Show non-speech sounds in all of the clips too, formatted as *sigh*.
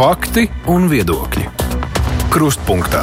Fakti un viedokļi. Krustpunktā.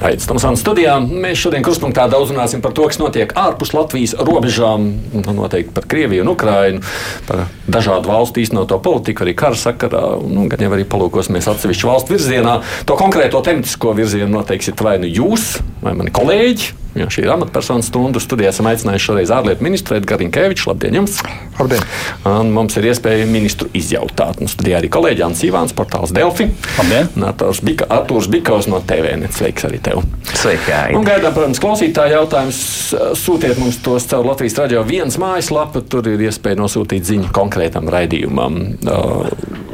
Aizsmeļamies Tomsāna studijā. Mēs šodien krustpunktā daudz runāsim par to, kas notiek ārpus Latvijas robežām, nu, noteikti par Krieviju un Ukrainu, par dažādu valstu īstenoto politiku, arī kara sakarā. Nu, gan jau arī palūkosimies atsevišķu valstu virzienā. To konkrēto tematisko virzienu noteiksit vai nu jūs, vai mani kolēģi. Jo šī ir amatpersonu stundu studijā. Esam aicinājuši šoreiz ārlietu ministru Edgars Rinkevičs. Labdien! Jums. Labdien! Un mums ir iespēja ministru izjautāt. Nu, studijā arī kolēģis Ants Ivāns, portāls Delfi. Labdien! Artūrs Bika, Bikovs no TVN. Sveiks arī tev! Sveiki! Un gaidām, protams, klausītāju jautājumus. Sūtiet mums tos caur Latvijas radio viens mājaslapa. Tur ir iespēja nosūtīt ziņu konkrētam raidījumam.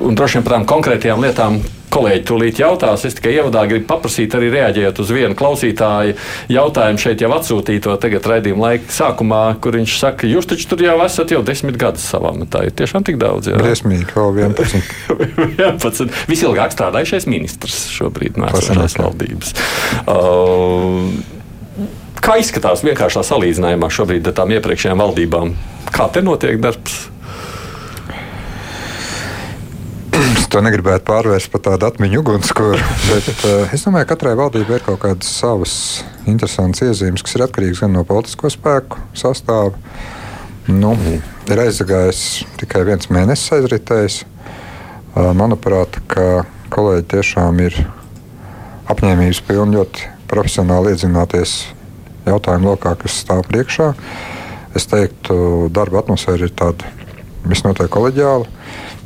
Un droši vien par tām konkrētajām lietām kolēģi tūlīt jautās. Es tikai ievadā gribu paprasīt, arī reaģējot uz vienu klausītāju jautājumu šeit jau atsūtīto tagad raidījuma laika sākumā, kur viņš saka, jūs taču tur jau esat jau desmit gadus savā metā. Ir tiešām tik daudz. Briesmīgi, vēl 11. 11. *laughs* Visilgāk strādājušais ministrs šobrīd no esošās valdības. Uh, kā izskatās vienkāršā salīdzinājumā šobrīd ar tām iepriekšējām valdībām? Kā te notiek darbs? To negribētu pārvērst par tādu atmiņu ugunskura. *laughs* Bet uh, es domāju, ka katrai valdībai ir kaut kādas savas interesantas iezīmes, kas ir atkarīgas gan no politisko spēku sastāvā. Nu, ir aizgājis tikai viens mēnesis aizritējis. Uh, manuprāt, kolēģi tiešām ir apņēmības pilni ļoti profesionāli iedzināties jautājumu lokā, kas stāv priekšā. Es teiktu, darba atmosfēra ir tāda visnotaļ koleģiāla.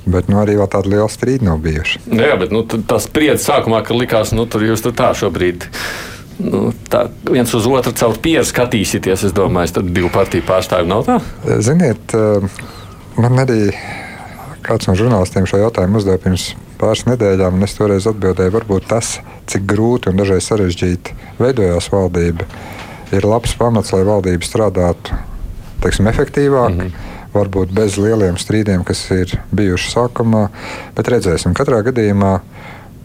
Bet nu, arī tāda liela strīda nav bijuši. Nu, jā, bet nu, tas spriedzes sākumā, ka likās, nu, tur jūs tur tā šobrīd. Nu, tā viens uz otru caur pieru skatīsieties. Es domāju, tad divu partiju pārstāvju nav tā. Ziniet, man arī kāds no žurnālistiem šo jautājumu uzdeva pirms pāris nedēļām, un es toreiz atbildēju, varbūt tas, cik grūti un dažreiz sarežģīti veidojās valdība, ir labs pamats, lai valdība strādātu teiksim, efektīvāk. Mm -hmm varbūt bez lieliem strīdiem, kas ir bijuši sākumā. Bet redzēsim, katrā gadījumā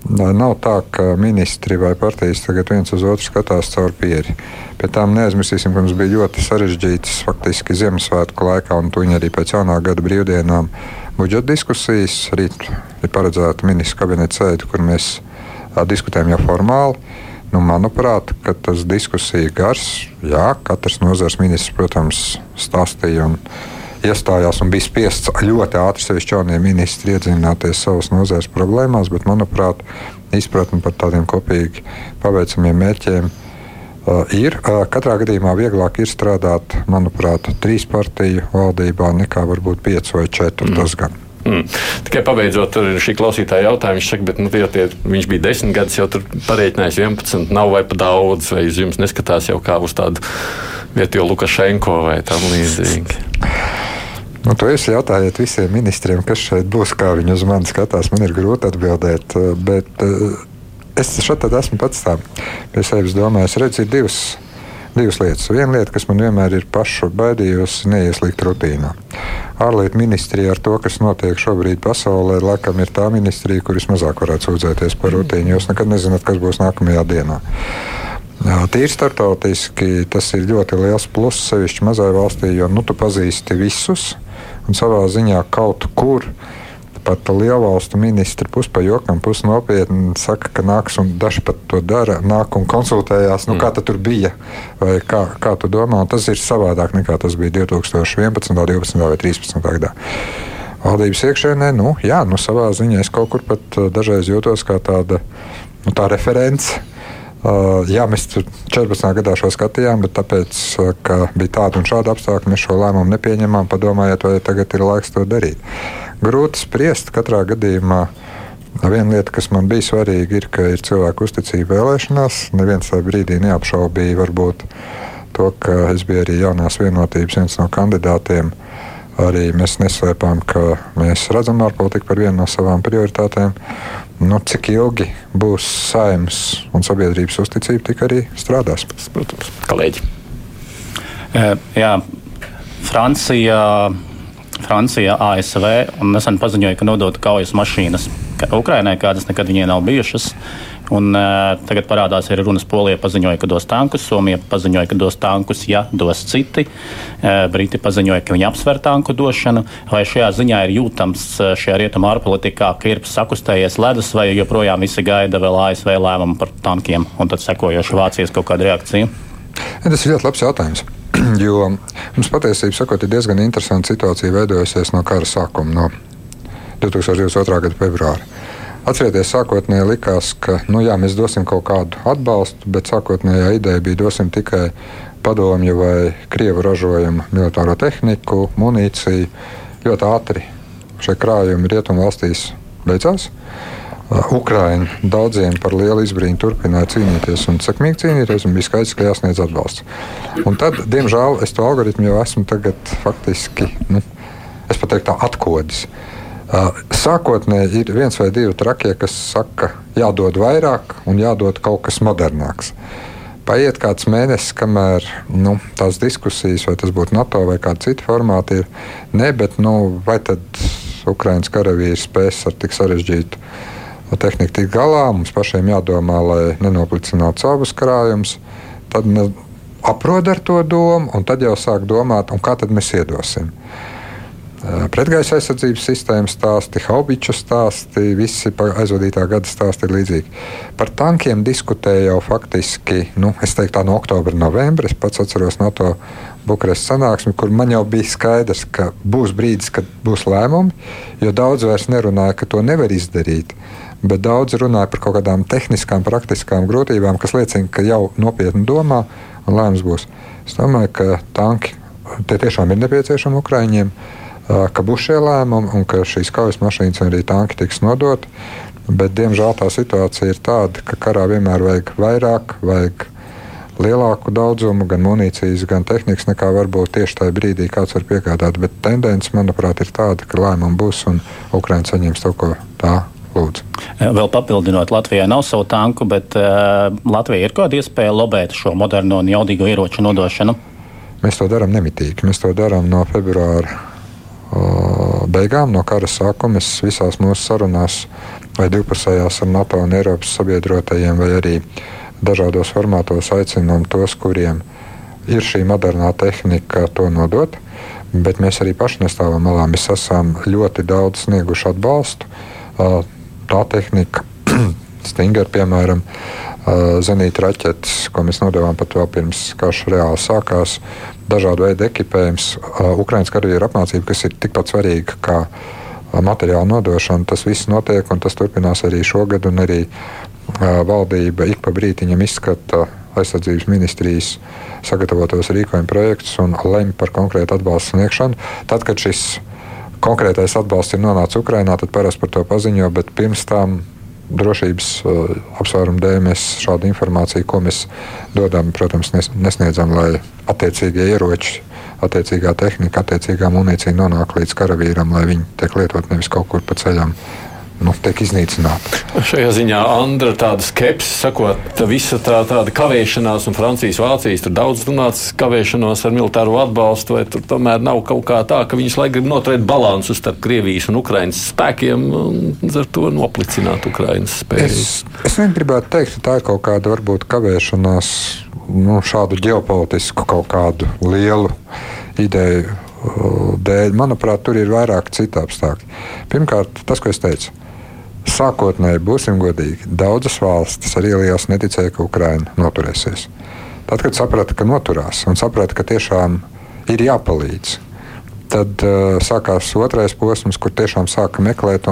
nav tā, ka ministri vai partijas tagad viens uz otru skatās caur pieri. Pie tām neaizmirsīsim, ka mums bija ļoti sarežģītas faktiski Ziemassvētku laikā, un tuņi arī pēc jaunā gada brīvdienām budžeta diskusijas. Rīt ir paredzēta ministra kabineta sēde, kur mēs diskutējam jau formāli. Nu, manuprāt, tas diskusija gars, jā, katrs nozars ministrs, protams, stāstīja. Un, iestājās un bija spiests ļoti ātri sevišķi jaunie ministri iedziļināties savas nozares problēmās, bet, manuprāt, izpratne par tādiem kopīgi paveicamiem mērķiem uh, ir. Uh, katrā gadījumā vieglāk ir strādāt, manuprāt, trīs partiju valdībā nekā varbūt pieci vai četri. Mm. Tas gan. Mm. Tikai pabeidzot šī klausītāja jautājumu, viņš saka, bet nu, tie, viņš bija desmit gadus, jau tur pareiķinājis 11, nav vai pa daudz, vai uz jums neskatās jau kā uz tādu vietējo Lukašenko vai tam līdzīgi. Nu, to jūs jautājat visiem ministriem, kas šeit būs, kā viņi uz mani skatās. Man ir grūti atbildēt, eh, bet eh, es šeit esmu pats tā pie sevis domājis. Redz, ir divas, divas lietas. Viena lieta, kas man vienmēr ir pašu baidījusi, neieslīgt rutīnā. Ārlietu ministrija ar to, kas notiek šobrīd pasaulē, laikam ir tā ministrija, kur vismazāk varētu sūdzēties par rutīnu. Jūs nekad nezināt, kas būs nākamajā dienā. Tīri startautiski tas ir ļoti liels pluss, sevišķi mazai valstī, jo nu, tu pazīsti visus un savā ziņā kaut kur. Pat lielvalstu ministri pusi pa jokam, pusi nopietni saka, ka nāks un daži pat to dara, nāk un konsultējās, nu, mm. kā tur bija, vai kā, kā tu domā. Tas ir savādāk nekā tas bija 2011, 12 vai 13 gadā. Valdības iekšēnē, nu, jā, nu, savā ziņā es kaut kur pat uh, dažreiz jūtos kā tāda nu, tā referents jā, mēs 14. gadā šo skatījām, bet tāpēc, uh, ka bija tāda un šāda apstākļa, mēs šo lēmumu nepieņemām. Padomājiet, vai tagad ir laiks to darīt. Grūti spriest katrā gadījumā. Viena lieta, kas man bija svarīga, ir, ka ir cilvēku uzticība vēlēšanās. Neviens tajā brīdī neapšaubīja varbūt to, ka es biju arī jaunās vienotības viens no kandidātiem. Arī mēs neslēpām, ka mēs redzam ārpolitiku par vienu no savām prioritātēm. Nu, cik ilgi būs saimnes un sabiedrības uzticība, tik arī strādās. Protams, kolēģi. Jā, Francija, Francija, ASV un nesen paziņoja, ka nodota kaujas mašīnas Ukrainai, kādas nekad viņai nav bijušas. Un, uh, tagad parādās arī runas, Polija paziņoja, ka dos tankus, Somija paziņoja, ka dos tankus, ja dos citi. Uh, Briti paziņoja, ka viņi apsver tanku došanu. Vai šajā ziņā ir jūtams šajā rietumu ārpolitikā, ka ir sakustējies ledus, vai joprojām visi gaida vēl ASV lēmumu par tankiem un tad sekojoši Vācijas kaut kāda reakcija? Ja, tas ir ļoti labs jautājums. *clears throat* Jo mums patiesībā sakot, ir diezgan interesanta situācija veidojusies no kara sākuma, no 2022. gada februāra. Atcerieties, sākotnēji likās, ka nu, jā, mēs dosim kaut kādu atbalstu, bet sākotnējā ideja bija dosim tikai padomju vai krievu ražojumu militāro tehniku, munīciju. Ļoti ātri šie krājumi rietumu valstīs beidzās. Ukraiņi daudziem par lielu izbrīnu turpināja cīnīties un sekmīgi cīnīties, un bija skaidrs, ka jāsniedz atbalsts. Un tad, diemžēl, es to algoritmu jau esmu faktiski, nu, es pat teiktu, atkodis. Uh, Sākotnēji ir viens vai divi trakie, kas saka, jādod vairāk un jādod kaut kas modernāks. Paiet kāds mēnesis, kamēr nu, tās diskusijas, vai tas būtu NATO vai kāda cita formāta, ir ne, bet nu, vai tad Ukraiņas karavīri spēs ar tik sarežģītu tehniku tikt galā, mums pašiem jādomā, lai nenoplicinātu savus krājumus. Tad aprod ar to domu, un tad jau sāk domāt, kā tad mēs iedosim. Pretgaisa aizsardzības sistēmas stāsti, haubiču stāsti, visi aizvadītā gada stāsti ir līdzīgi. Par tankiem diskutēja jau faktiski, nu, es teiktu, tā no oktobra, novembra. Es pats atceros no to Bukarestas sanāksmi, kur man jau bija skaidrs, ka būs brīdis, kad būs lēmumi, jo daudz vairs nerunāja, ka to nevar izdarīt. Bet daudz runāja par kaut kādām tehniskām, praktiskām grūtībām, kas liecina, ka jau nopietni domā un lēmums būs. Es domāju, ka tanki tiešām ir nepieciešami Ukraiņiem ka būs šie lēmumi un ka šīs kaujas mašīnas un arī tanki tiks nodoti. Bet, diemžēl tā situācija ir tāda, ka karā vienmēr vajag vairāk, vajag lielāku daudzumu gan munīcijas, gan tehnikas, nekā varbūt tieši tajā brīdī kāds var piegādāt. Bet tendence, manuprāt, ir tāda, ka lēmumi būs un Ukraiņa saņems to, ko tā lūdzu. Vēl papildinot, Latvijai nav savu tanku, bet uh, Latvija ir kāda iespēja lobēt šo moderno un jaudīgo ieroču nodošanu? Mēs to darām nemitīgi. Mēs to darām no februāra beigām, no kara sākuma, es visās mūsu sarunās, vai divpusējās ar NATO un Eiropas sabiedrotajiem, vai arī dažādos formātos aicinām tos, kuriem ir šī modernā tehnika, to nodot. Bet mēs arī paši nestāvam malā. Mēs esam ļoti daudz snieguši atbalstu. Tā tehnika, *clears throat* Stinger, piemēram, zenīta raķetes, ko mēs nodevām pat vēl pirms karš reāli sākās, dažādu veidu ekipējums, Ukraiņas karavīru apmācība, kas ir tikpat svarīga kā materiāla nodošana. Tas viss notiek un tas turpinās arī šogad. Arī valdība ik pa brītiņam izskata aizsardzības ministrijas sagatavotos rīkojumu projektus un lemj par konkrētu atbalstu sniegšanu. Tad, kad šis konkrētais atbalsts ir nonācis Ukrajinā, tad parasti par to paziņo, bet pirms tam drošības uh, apsvērumu dēļ mēs šādu informāciju, ko mēs dodam, protams, nes, nesniedzam, lai attiecīgie ieroči, attiecīgā tehnika, attiecīgā munīcija nonāk līdz karavīram, lai viņi tiek lietot nevis kaut kur pa ceļam nu, tiek iznīcināta. Šajā ziņā Andra tāda skepse, sakot, visa tā tāda kavēšanās, un Francijas, Vācijas tur daudz runāts kavēšanos ar militāro atbalstu, vai tur tomēr nav kaut kā tā, ka viņas lai grib noturēt balansu starp Krievijas un Ukrainas spēkiem un ar to noplicināt Ukrainas spējas. Es, es negribētu teikt, ka tā ir kaut kāda varbūt kavēšanās, nu, šādu ģeopolitisku kaut kādu lielu ideju uh, dēļ. Manuprāt, tur ir vairāk citu apstākļu. Pirmkārt, tas, ko es teicu Sākotnēji, būsim godīgi, daudzas valstis arī ielījās neticēja, ka Ukraina noturēsies. Tad, kad saprata, ka noturās un saprata, ka tiešām ir jāpalīdz, tad uh, sākās otrais posms, kur tiešām sāka meklēt,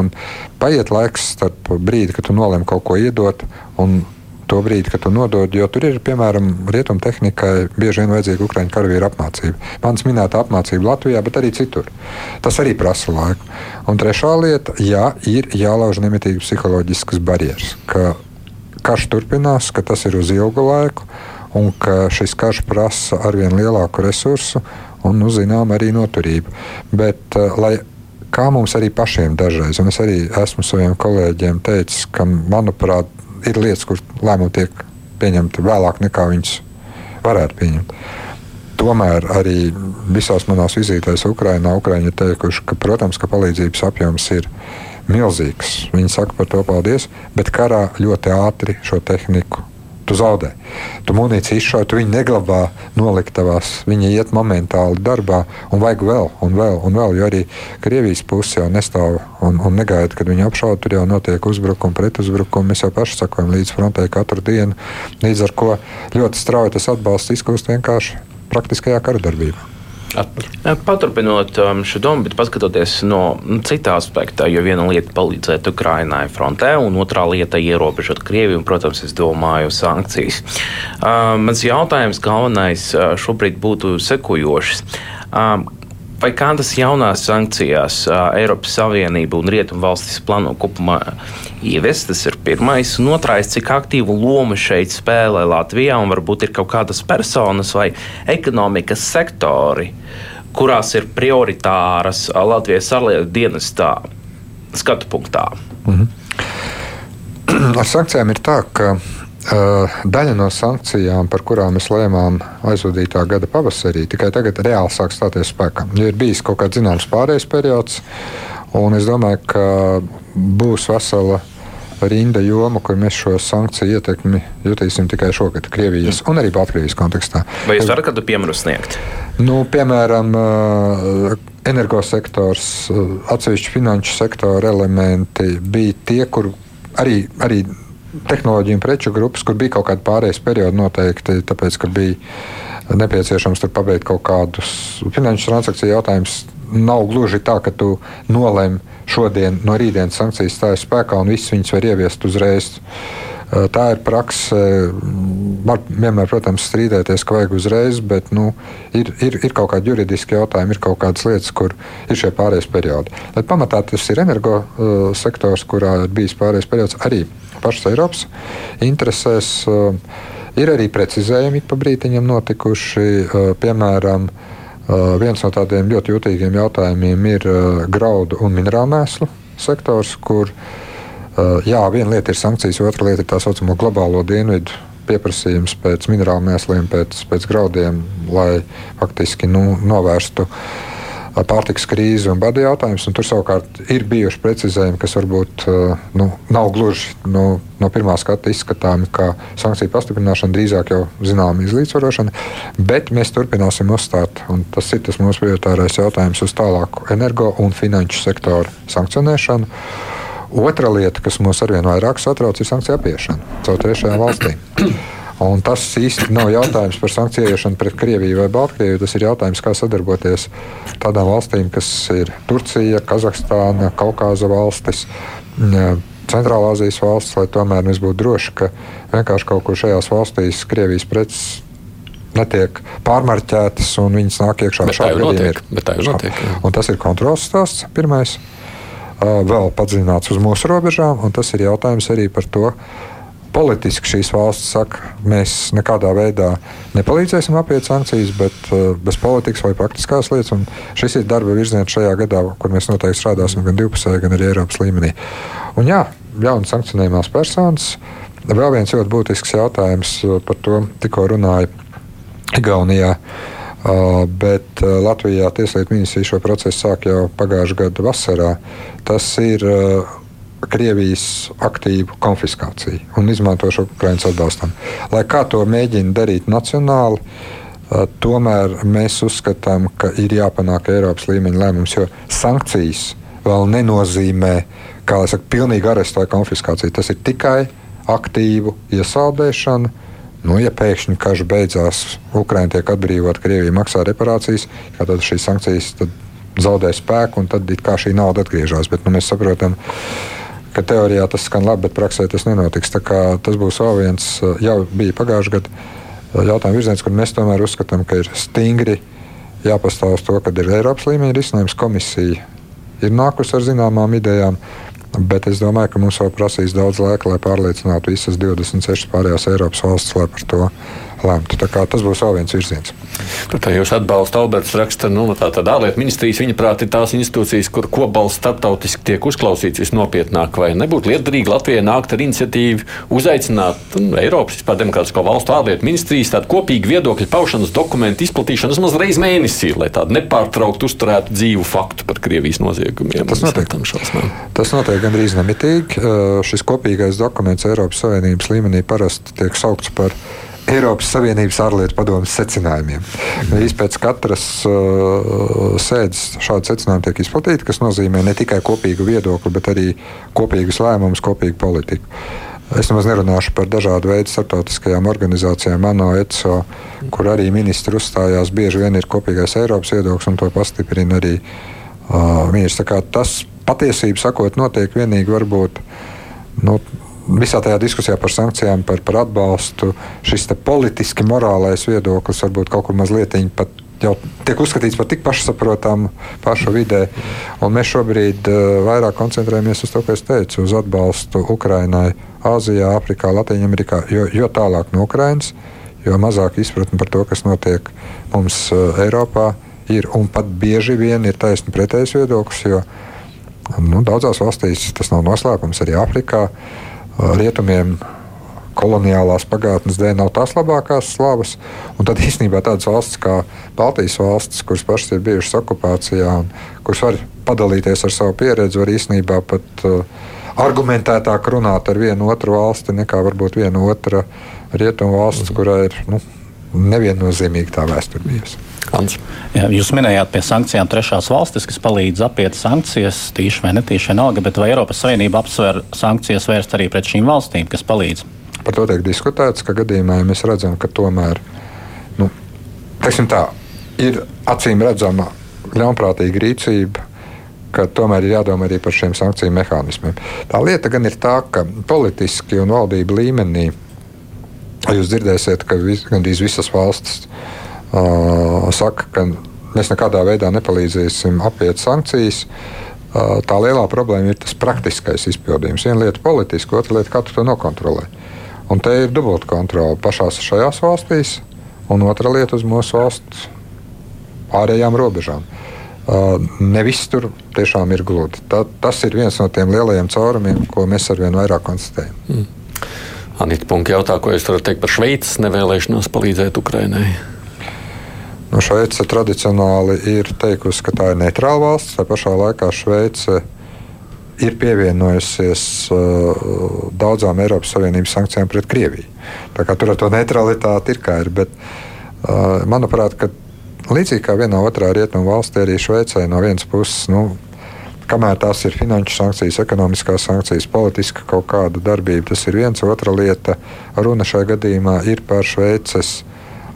paiet laiks starp brīdi, kad tu nolēmi kaut ko iedot, un to brīdi, kad tu nodod, jo tur ir, piemēram, rietumu tehnikai bieži vien vajadzīga Ukrāņu karavīra apmācība. Mans minēta apmācība Latvijā, bet arī citur. Tas arī prasa laiku. Un trešā lieta, jā, ir jālauž nemitīgi psiholoģiskas barjeras, ka karš turpinās, ka tas ir uz ilgu laiku un ka šis karš prasa arvien lielāku resursu un, nu, zinām, arī noturību. Bet, uh, lai kā mums arī pašiem dažreiz, un es arī esmu saviem kolēģiem teicis, ka, manuprāt, ir lietas, kur lēmumi tiek pieņemti vēlāk nekā viņas varētu pieņemt. Tomēr arī visās manās vizītēs Ukrajinā Ukraiņi ir teikuši, ka, protams, ka palīdzības apjoms ir milzīgs. Viņi saka par to paldies, bet karā ļoti ātri šo tehniku tu zaudē. Tu munīciju izšauj, tu viņu neglabā noliktavās. Viņa iet momentāli darbā, un vajag vēl, un vēl, un vēl. Jo arī Krievijas puse jau nestāv un, un negaida, kad viņi apšauda. Tur jau notiek uzbrukumi, pretuzbrukumi. Mēs jau paši sakojam līdz frontē katru dienu. Līdz ar to ļoti strauji tas atbalsts izkūst vienkārši praktiskajā kara darbībā. Paturpinot um, šo domu, bet paskatoties no nu, cita aspekta, jo viena lieta ir palīdzēt Ukraiņai frontē, un otrā lieta ir ierobežot Krieviju, un, protams, es domāju, sankcijas. Uh, mans jautājums galvenais uh, šobrīd būtu sekojošs. Um, Vai kādas jaunās sankcijas uh, Eiropas Savienība un Rietumu valstis plāno kopumā ieviest? Tas ir pirmais. Un otrais, cik aktīvu lomu šeit spēlē Latvijā un varbūt ir kaut kādas personas vai ekonomikas sektori, kurās ir prioritāras Latvijas ārlietu dienestā skatu punktā? -hmm. *clears throat* Ar sankcijām ir tā, ka daļa no sankcijām, par kurām mēs lēmām aizvadītā gada pavasarī, tikai tagad reāli sāk stāties spēkā. Ja ir bijis kaut kāds zināms pārējais periods, un es domāju, ka būs vesela rinda joma, kur mēs šo sankciju ietekmi jutīsim tikai šogad, Krievijas un arī Baltkrievijas kontekstā. Vai jūs varat kādu piemēru sniegt? Nu, piemēram, energosektors, atsevišķi finanšu sektora elementi bija tie, kur arī, arī tehnoloģiju un preču grupas, kur bija kaut kāda pārējais perioda noteikti, tāpēc, ka bija nepieciešams tur pabeigt kaut kādus finanšu transakciju jautājumus. Nav gluži tā, ka tu nolēmi šodien, no rītdienas sankcijas stājas spēkā un viss viņas var ieviest uzreiz. Tā ir praksa. Var vienmēr, protams, strīdēties, ka vajag uzreiz, bet nu, ir, ir, ir kaut kādi juridiski jautājumi, ir kaut kādas lietas, kur ir šie pārējais periodi. Bet pamatā tas ir energo uh, sektors, kurā ir bijis pārējais periods arī pašas Eiropas interesēs. Ir arī precizējumi pa brītiņam notikuši. Piemēram, viens no tādiem ļoti jutīgiem jautājumiem ir graudu un minerālu mēslu sektors, kur jā, viena lieta ir sankcijas, otra lieta ir tā saucamo globālo dienvidu pieprasījums pēc minerālu mēsliem, pēc, pēc graudiem, lai faktiski nu, novērstu uh, pārtiks krīze un bada jautājums. Un tur savukārt ir bijuši precizējumi, kas varbūt nu, nav gluži nu, no pirmā skata izskatāmi kā sankciju pastiprināšana, drīzāk jau zināma izlīdzvarošana. Bet mēs turpināsim uzstāt, un tas ir tas mūsu prioritārais jautājums, uz tālāku energo un finanšu sektoru sankcionēšanu. Otra lieta, kas mūs arvien vairāk satrauc, ir sankciju apiešana caur trešajām valstīm. Un tas īsti nav jautājums par sankcijēšanu pret Krieviju vai Baltkrieviju. Tas ir jautājums, kā sadarboties tādām valstīm, kas ir Turcija, Kazahstāna, Kaukāza valstis. Centrālā Azijas valsts, lai tomēr mēs būtu droši, ka vienkārši kaut kur šajās valstīs Krievijas preces netiek pārmarķētas un viņas nāk iekšā šādā veidā. Tas ir kontrols stāsts pirmais. Vēl padziļināts uz mūsu robežām, un tas ir jautājums arī par to, politiski šīs valstis saka, mēs nekādā veidā nepalīdzēsim apiet sankcijas, bet uh, bez politikas vai praktiskās lietas. Un šis ir darba virziens šajā gadā, kur mēs noteikti strādāsim gan divpusēji, gan arī Eiropas līmenī. Un jā, jaunas sankcionējumās personas. Vēl viens ļoti būtisks jautājums par to tikko runāja Igaunijā. Uh, bet Latvijā Tieslietu ministrija šo procesu sāk jau pagājušā gada vasarā. Tas ir Krievijas aktīvu konfiskāciju un izmantošu Ukraiņas atbalstam. Lai kā to mēģina darīt nacionāli, tomēr mēs uzskatām, ka ir jāpanāk Eiropas līmeņa lēmums, jo sankcijas vēl nenozīmē, kā jau saka, pilnīgi arestu vai konfiskāciju. Tas ir tikai aktīvu iesaldēšana. Nu, ja pēkšņi karš beidzās, Ukraiņa tiek atbrīvota, Krievija maksā reparācijas, tad šīs sankcijas zaudē spēku un tad šī nauda atgriežas. Bet nu, mēs saprotam, ka teorijā tas skan labi, bet praksē tas nenotiks. Tas būs vēl viens, jau bija pagājušajā gadā jautājuma virziens, kur mēs tomēr uzskatām, ka ir stingri jāpastāv uz to, ka ir Eiropas līmeņa risinājums. Komisija ir nākusi ar zināmām idejām, bet es domāju, ka mums vēl prasīs daudz laika, lai pārliecinātu visas 26 pārējās Eiropas valstis, lai par to lemtu. Tas būs vēl viens virziens. Tad jūs atbalstat Alberts raksta, nu, tā tad ārlietu ministrijas, viņa prāt, ir tās institūcijas, kur kopbalsts starptautiski tiek uzklausīts visnopietnāk, vai nebūtu lietderīgi Latvijai nākt ar iniciatīvu, uzaicināt nu, Eiropas vispār demokrātisko valstu ārlietu ministrijas tādu kopīgu viedokļu paušanas dokumentu izplatīšanu vismaz reiz mēnesī, lai tādu nepārtrauktu uzturētu dzīvu faktu par Krievijas noziegumiem. Tas notiek. Tas notiek gandrīz nemitīgi. Šis kopīgais dokuments Eiropas Savienības līmenī parasti tiek saukts par Eiropas Savienības ārlietu padomus secinājumiem. Īstenībā pēc katras uh, sēdes šādi secinājumi tiek izplatīti, kas nozīmē ne tikai kopīgu viedokli, bet arī kopīgus lēmumus, kopīgu politiku. Es nemaz nerunāšu par dažādu veidu starptautiskajām organizācijām, ANO, ECO, kur arī ministri uzstājās. Bieži vien ir kopīgais Eiropas viedoklis, un to pastiprina arī uh, ministrs. Tas patiesībā sakot, notiek vienīgi varbūt. Nu, visā tajā diskusijā par sankcijām, par, par atbalstu, šis politiski morālais viedoklis varbūt kaut kur mazliet pat jau tiek uzskatīts par tik pašsaprotamu pašu vidē. Un mēs šobrīd uh, vairāk koncentrējamies uz to, ko es teicu, uz atbalstu Ukrainai, Āzijā, Āfrikā, Latvijā, jo, jo tālāk no Ukrainas, jo mazāk izpratne par to, kas notiek mums uh, Eiropā. Ir, un pat bieži vien ir taisni pretējs viedoklis, jo nu, daudzās valstīs tas nav noslēpums, arī Āfrikā. Uh, rietumiem koloniālās pagātnes dēļ nav tās labākās slavas. Tad īstenībā tādas valstis kā Baltijas valstis, kuras pašas ir bijušas okupācijā un kuras var padalīties ar savu pieredzi, var īstenībā pat uh, argumentētāk runāt ar vienu otru valsti nekā varbūt viena otra rietumu valsts, mhm. kurā ir nu, neviennozīmīga tā vēsture bijusi. Jā, jūs minējāt pie sankcijām trešās valstis, kas palīdz apiet sankcijas, tīši vai netīši vienalga, bet vai Eiropas Savienība apsver sankcijas vērst arī pret šīm valstīm, kas palīdz? Par to tiek diskutēts, ka gadījumā ja mēs redzam, ka tomēr nu, tā, ir acīm redzama ļaunprātīga rīcība ka tomēr ir jādomā arī par šiem sankciju mehānismiem. Tā lieta gan ir tā, ka politiski un valdību līmenī jūs dzirdēsiet, ka vis, gandrīz visas valstis uh, saka, ka mēs nekādā veidā nepalīdzēsim apiet sankcijas. Uh, tā lielā problēma ir tas praktiskais izpildījums. Viena lieta ir politiska, otra lieta, kā tu to nokontrolē. Un te ir dubulta kontrole pašās šajās valstīs, un otra lieta uz mūsu valsts ārējām robežām. Uh, ne viss tur tiešām ir gludi. Ta, tas ir viens no tiem lielajiem caurumiem, ko mēs arvien vairāk konstatējam. Mm. Anita Punka jautā, ko jūs varat teikt par Šveices nevēlēšanos palīdzēt Ukraiņai? Nu, Šveice tradicionāli ir teikusi, ka tā ir neitrāla valsts. Tā pašā laikā Šveice ir pievienojusies uh, daudzām Eiropas Savienības sankcijām pret Krieviju. Tur ar to neutralitāti ir kā ir. Bet, uh, manuprāt, līdzīgi kā vienā otrā rietumu valstī, arī Šveicē no vienas puses. Nu, Kamēr tās ir finanšu sankcijas, ekonomiskās sankcijas, politiska kaut kāda darbība, tas ir viens. Otra lieta, runa šajā gadījumā ir par Šveices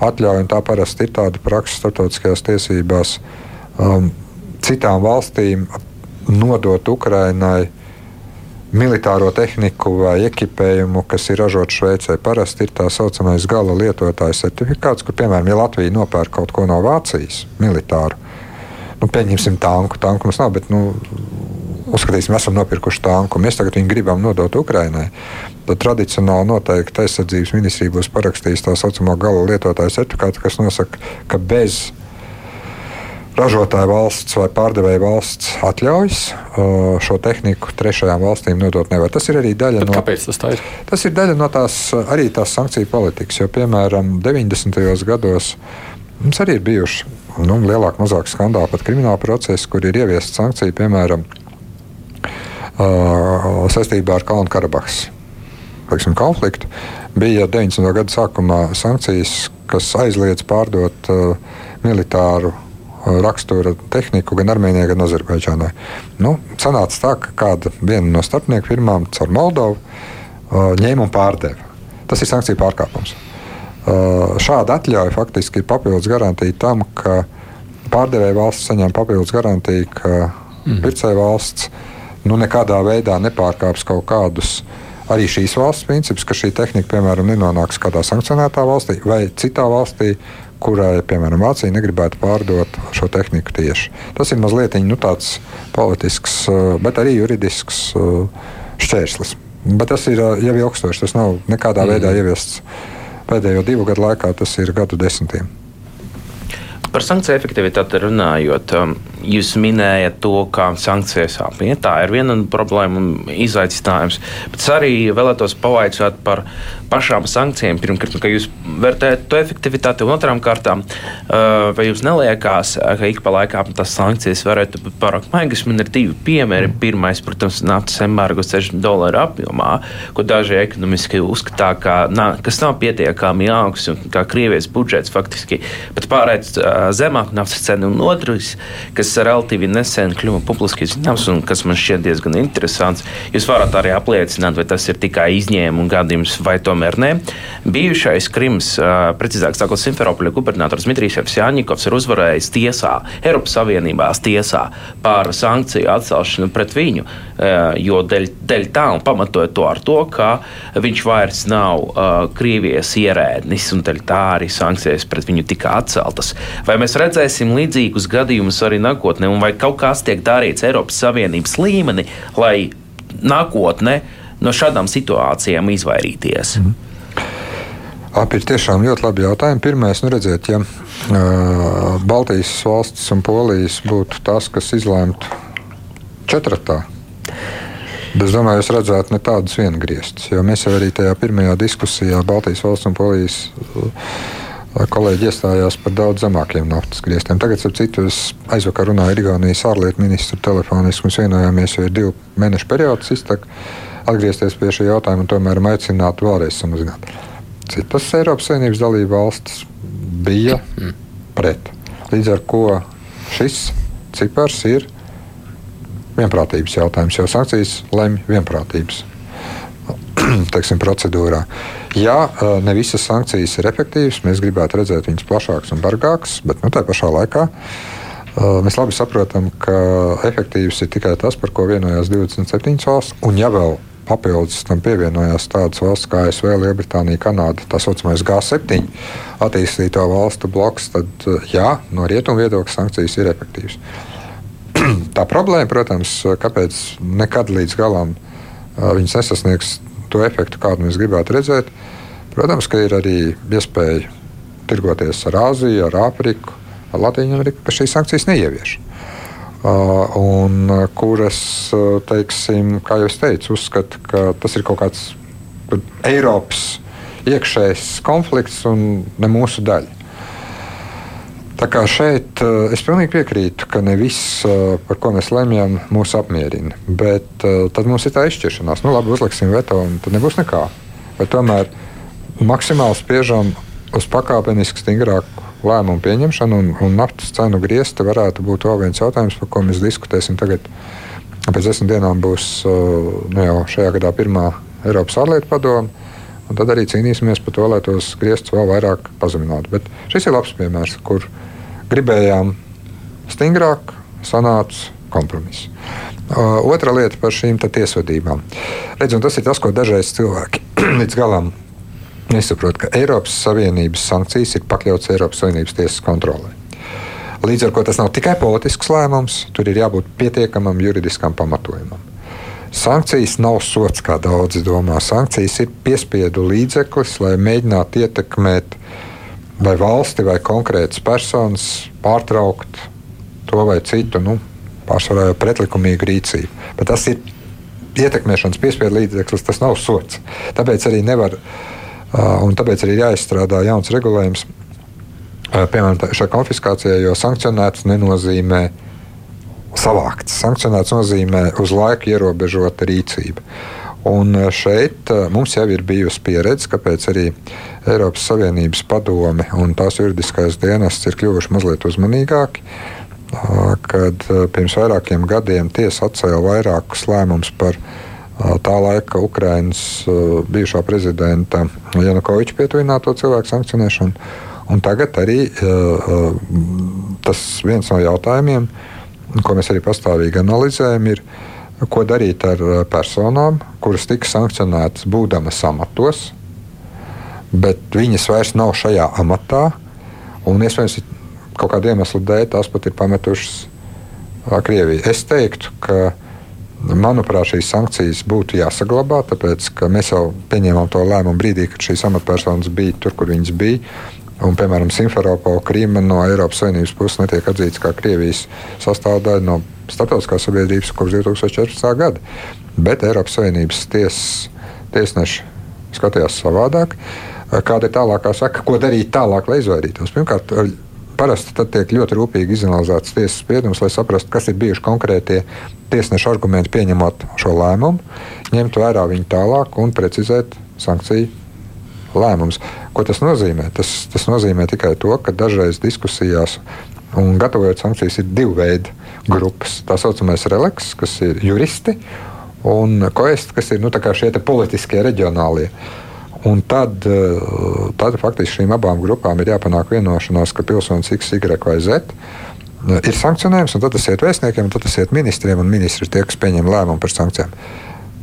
atļauja, un tā parasti ir tāda praksa starptautiskajās tiesībās, um, citām valstīm nodot Ukrainai militāro tehniku vai ekipējumu, kas ir ražots Šveicē. Parasti ir tā saucamais gala lietotāja certifikāts, kur, piemēram, ja Latvija nopērk kaut ko no Vācijas militāru, nu, pieņemsim tanku, tanku mums nav, bet nu, uzskatīsim, esam nopirkuši tanku, mēs tagad viņu gribam nodot Ukrainai. Tad tradicionāli noteikti aizsardzības ministrija būs parakstījusi tā saucamo gala lietotāju certifikātu, kas nosaka, ka bez ražotāja valsts vai pārdevēja valsts atļaujas šo tehniku trešajām valstīm nodot nevar. Tas ir arī daļa Bet no. Tas tā ir? Tas ir daļa no tās arī tās sankciju politikas, jo piemēram 90. gados mums arī ir bijuši nu, lielāki, mazāki skandāli, pat krimināla procesi, kur ir ieviesta sankcija, piemēram, saistībā ar Kalnu Karabahas konfliktu. Bija 90. gada sākumā sankcijas, kas aizliedz pārdot uh, militāru rakstura tehniku gan Armēnijai, gan Azerbaidžānai. Nu, sanāca tā, ka kāda no starpnieku firmām caur Moldovu uh, ņēma un pārdeva. Tas ir sankciju pārkāpums. Uh, šāda atļauja faktiski ir papildus garantija tam, ka pārdevēja valsts saņem papildus garantiju, ka mm. pircēja valsts nu, nekādā veidā nepārkāps kaut kādus arī šīs valsts principus, ka šī tehnika, piemēram, nenonāks kādā sankcionētā valstī vai citā valstī, kurai, piemēram, Vācija negribētu pārdot šo tehniku tieši. Tas ir mazliet nu, tāds politisks, eh, bet arī juridisks eh, šķērslis. Bet tas ir eh, jau ilgstoši. Tas nav nekādā mm. veidā ieviests Pēdējo divu gadu laikā tas ir gadu desmitiem. Par sankciju efektivitāti runājot, um, jūs minējat to, kā sankcijas apmiet. Tā ir viena problēma un izaicinājums. Bet es arī vēlētos pavaicāt par pašām sankcijām. Pirmkārt, kā jūs vērtējat to efektivitāti, un otrām kārtām, uh, vai jums neliekās, ka ik pa laikam tas sankcijas varētu būt pārāk maigas? Man ir divi piemēri. Pirmais, protams, naftas embargo 60 dolāru apjomā, ko daži ekonomiski uzskatā, ka, kas nav pietiekami augsts, un kā Krievijas budžets faktiski pat pārēc zemāku naftas cenu, un otrs, kas relatīvi nesen kļuva publiski zināms un kas man šķiet diezgan interesants. Jūs varat arī apliecināt, vai tas ir tikai izņēmuma gadījums vai tomēr ne. Bijušais Krims, precīzāk sakot, Simferopoļa gubernators Dmitrijs Jāņikovs ir uzvarējis tiesā, Eiropas Savienībās tiesā par sankciju atcelšanu pret viņu, jo dēļ, dēļ tā un pamatojot to ar to, ka viņš vairs nav Krievijas ierēdnis un dēļ tā arī sankcijas pret viņu tika atceltas. Vai mēs redzēsim līdzīgus gadījumus arī nākotnē, un vai kaut kas tiek darīts Eiropas Savienības līmenī, lai nākotnē no šādām situācijām izvairīties? Mm. Ap ir tiešām ļoti labi jautājumi. Pirmais, nu redziet, ja uh, Baltijas valstis un Polijas būtu tas, kas izlēmtu četratā, es domāju, jūs redzētu ne tādus viengrieztus, jo mēs jau arī tajā pirmajā diskusijā Baltijas valsts un Polijas kolēģi iestājās par daudz zemākiem naftas grieztiem. Tagad, ap citu, es aizvakar runāju ar Igaunijas ārlietu ministru telefoniski. Mēs vienojāmies, jo ir divu mēnešu periods iztek, atgriezties pie šī jautājuma un tomēr aicināt vēlreiz samazināt. Citas Eiropas Savienības dalība valstis bija pret. Līdz ar to šis cipars ir vienprātības jautājums, jo sankcijas lemj vienprātības *clears throat* teiksim, procedūrā. Ja ne visas sankcijas ir efektīvas, mēs gribētu redzēt viņas plašākas un bargākas, bet nu, tā pašā laikā mēs labi saprotam, ka efektīvs ir tikai tas, par ko vienojās 27 valsts. Un ja vēl papildus tam pievienojās tādas valsts kā ASV, Lielbritānija, Kanāda, tā saucamais G7 attīstīto valstu bloks, tad jā, no rietumu viedokļa sankcijas ir efektīvas. *clears throat* Tā problēma, protams, kāpēc nekad līdz galam viņas nesasniegs to efektu, kādu mēs gribētu redzēt. Protams, ka ir arī iespēja tirgoties ar Āziju, ar Āfriku, ar Latviju Ameriku, kas šīs sankcijas neievieš. Uh, un kuras, teiksim, kā jau es teicu, uzskata, ka tas ir kaut kāds Eiropas iekšējs konflikts un ne mūsu daļa. Tā kā šeit eh, es pilnīgi piekrītu, ka ne viss, eh, par ko mēs lemjam, mūs apmierina. Bet eh, tad mums ir tā izšķiršanās. Nu, labi, uzliksim veto, un tad nebūs nekā. Bet tomēr maksimāli spiežam uz pakāpeniski stingrāku lēmumu pieņemšanu, un, un naftas cenu griezti varētu būt vēl viens jautājums, par ko mēs diskutēsim tagad. Pēc desmit dienām būs nu, jau šajā gadā pirmā Eiropas ārlietu padome. Un tad arī cīnīsimies par to, lai tos grieztus vēl vairāk pazeminātu. Bet šis ir labs piemērs, kur gribējām stingrāk, sanāca kompromiss. Uh, otra lieta par šīm tiesvedībām. Redz, tas ir tas, ko dažreiz cilvēki *clears throat* līdz galam nesaprot, ka Eiropas Savienības sankcijas ir pakļautas Eiropas Savienības tiesas kontrolē. Līdz ar to tas nav tikai politisks lēmums, tur ir jābūt pietiekamam juridiskam pamatojumam. Sankcijas nav sots, kā daudzi domā. Sankcijas ir piespiedu līdzeklis, lai mēģinātu ietekmēt vai valsti vai konkrētas personas pārtraukt to vai citu, nu, pārsvarā jau pretlikumīgu rīcību. Bet tas ir ietekmēšanas piespiedu līdzeklis, tas nav sots. Tāpēc arī nevar, un tāpēc arī jāizstrādā jauns regulējums, piemēram, šai konfiskācijai, jo sankcionēts nenozīmē savākts. Sankcionēts nozīmē uz laiku ierobežota rīcība. Un šeit mums jau ir bijusi pieredze, kāpēc arī Eiropas Savienības padome un tās juridiskais dienests ir kļuvuši mazliet uzmanīgāki. Kad pirms vairākiem gadiem tiesa atcēla vairākus lēmumus par tā laika Ukraiņas bijušā prezidenta Janukoviča pietuvināto cilvēku sankcionēšanu. Un tagad arī tas viens no jautājumiem, ko mēs arī pastāvīgi analizējam, ir, ko darīt ar personām, kuras tika sankcionētas būdamas amatos, bet viņas vairs nav šajā amatā. Un iespējams, kaut kāda iemesla dēļ tās pat ir pametušas Krieviju. Es teiktu, ka Manuprāt, šīs sankcijas būtu jāsaglabā, tāpēc ka mēs jau pieņēmām to lēmumu brīdī, kad šīs amatpersonas bija tur, kur viņas bija. Un, piemēram, Simferopola Krīma no Eiropas Savienības puses netiek atzīts kā Krievijas sastāvdaļa no starptautiskās sabiedrības kopš 2014. gada. Bet Eiropas Savienības ties, tiesneši skatījās savādāk. Kāda ir tālākā saka, ko darīt tālāk, lai izvairītos? Pirmkārt, parasti tiek ļoti rūpīgi izanalizēts tiesas spriedums, lai saprastu, kas ir bijuši konkrētie tiesneša argumenti pieņemot šo lēmumu, ņemt vērā viņu tālāk un precizēt sankciju lēmumus. Ko tas nozīmē? Tas, tas nozīmē tikai to, ka dažreiz diskusijās un gatavojot sankcijas ir divi veidi grupas. Tā saucamais relaks, kas ir juristi, un koest, kas ir nu, šie politiskie reģionālie. Un tad, eh, tad faktiski šīm abām grupām ir jāpanāk vienošanās, ka pilsonis X, Y vai Z eh, ir sankcionējums, un tad tas iet vēstniekiem, un tad tas iet ministriem, un ministri ir tie, kas pieņem lēmumu par sankcijām.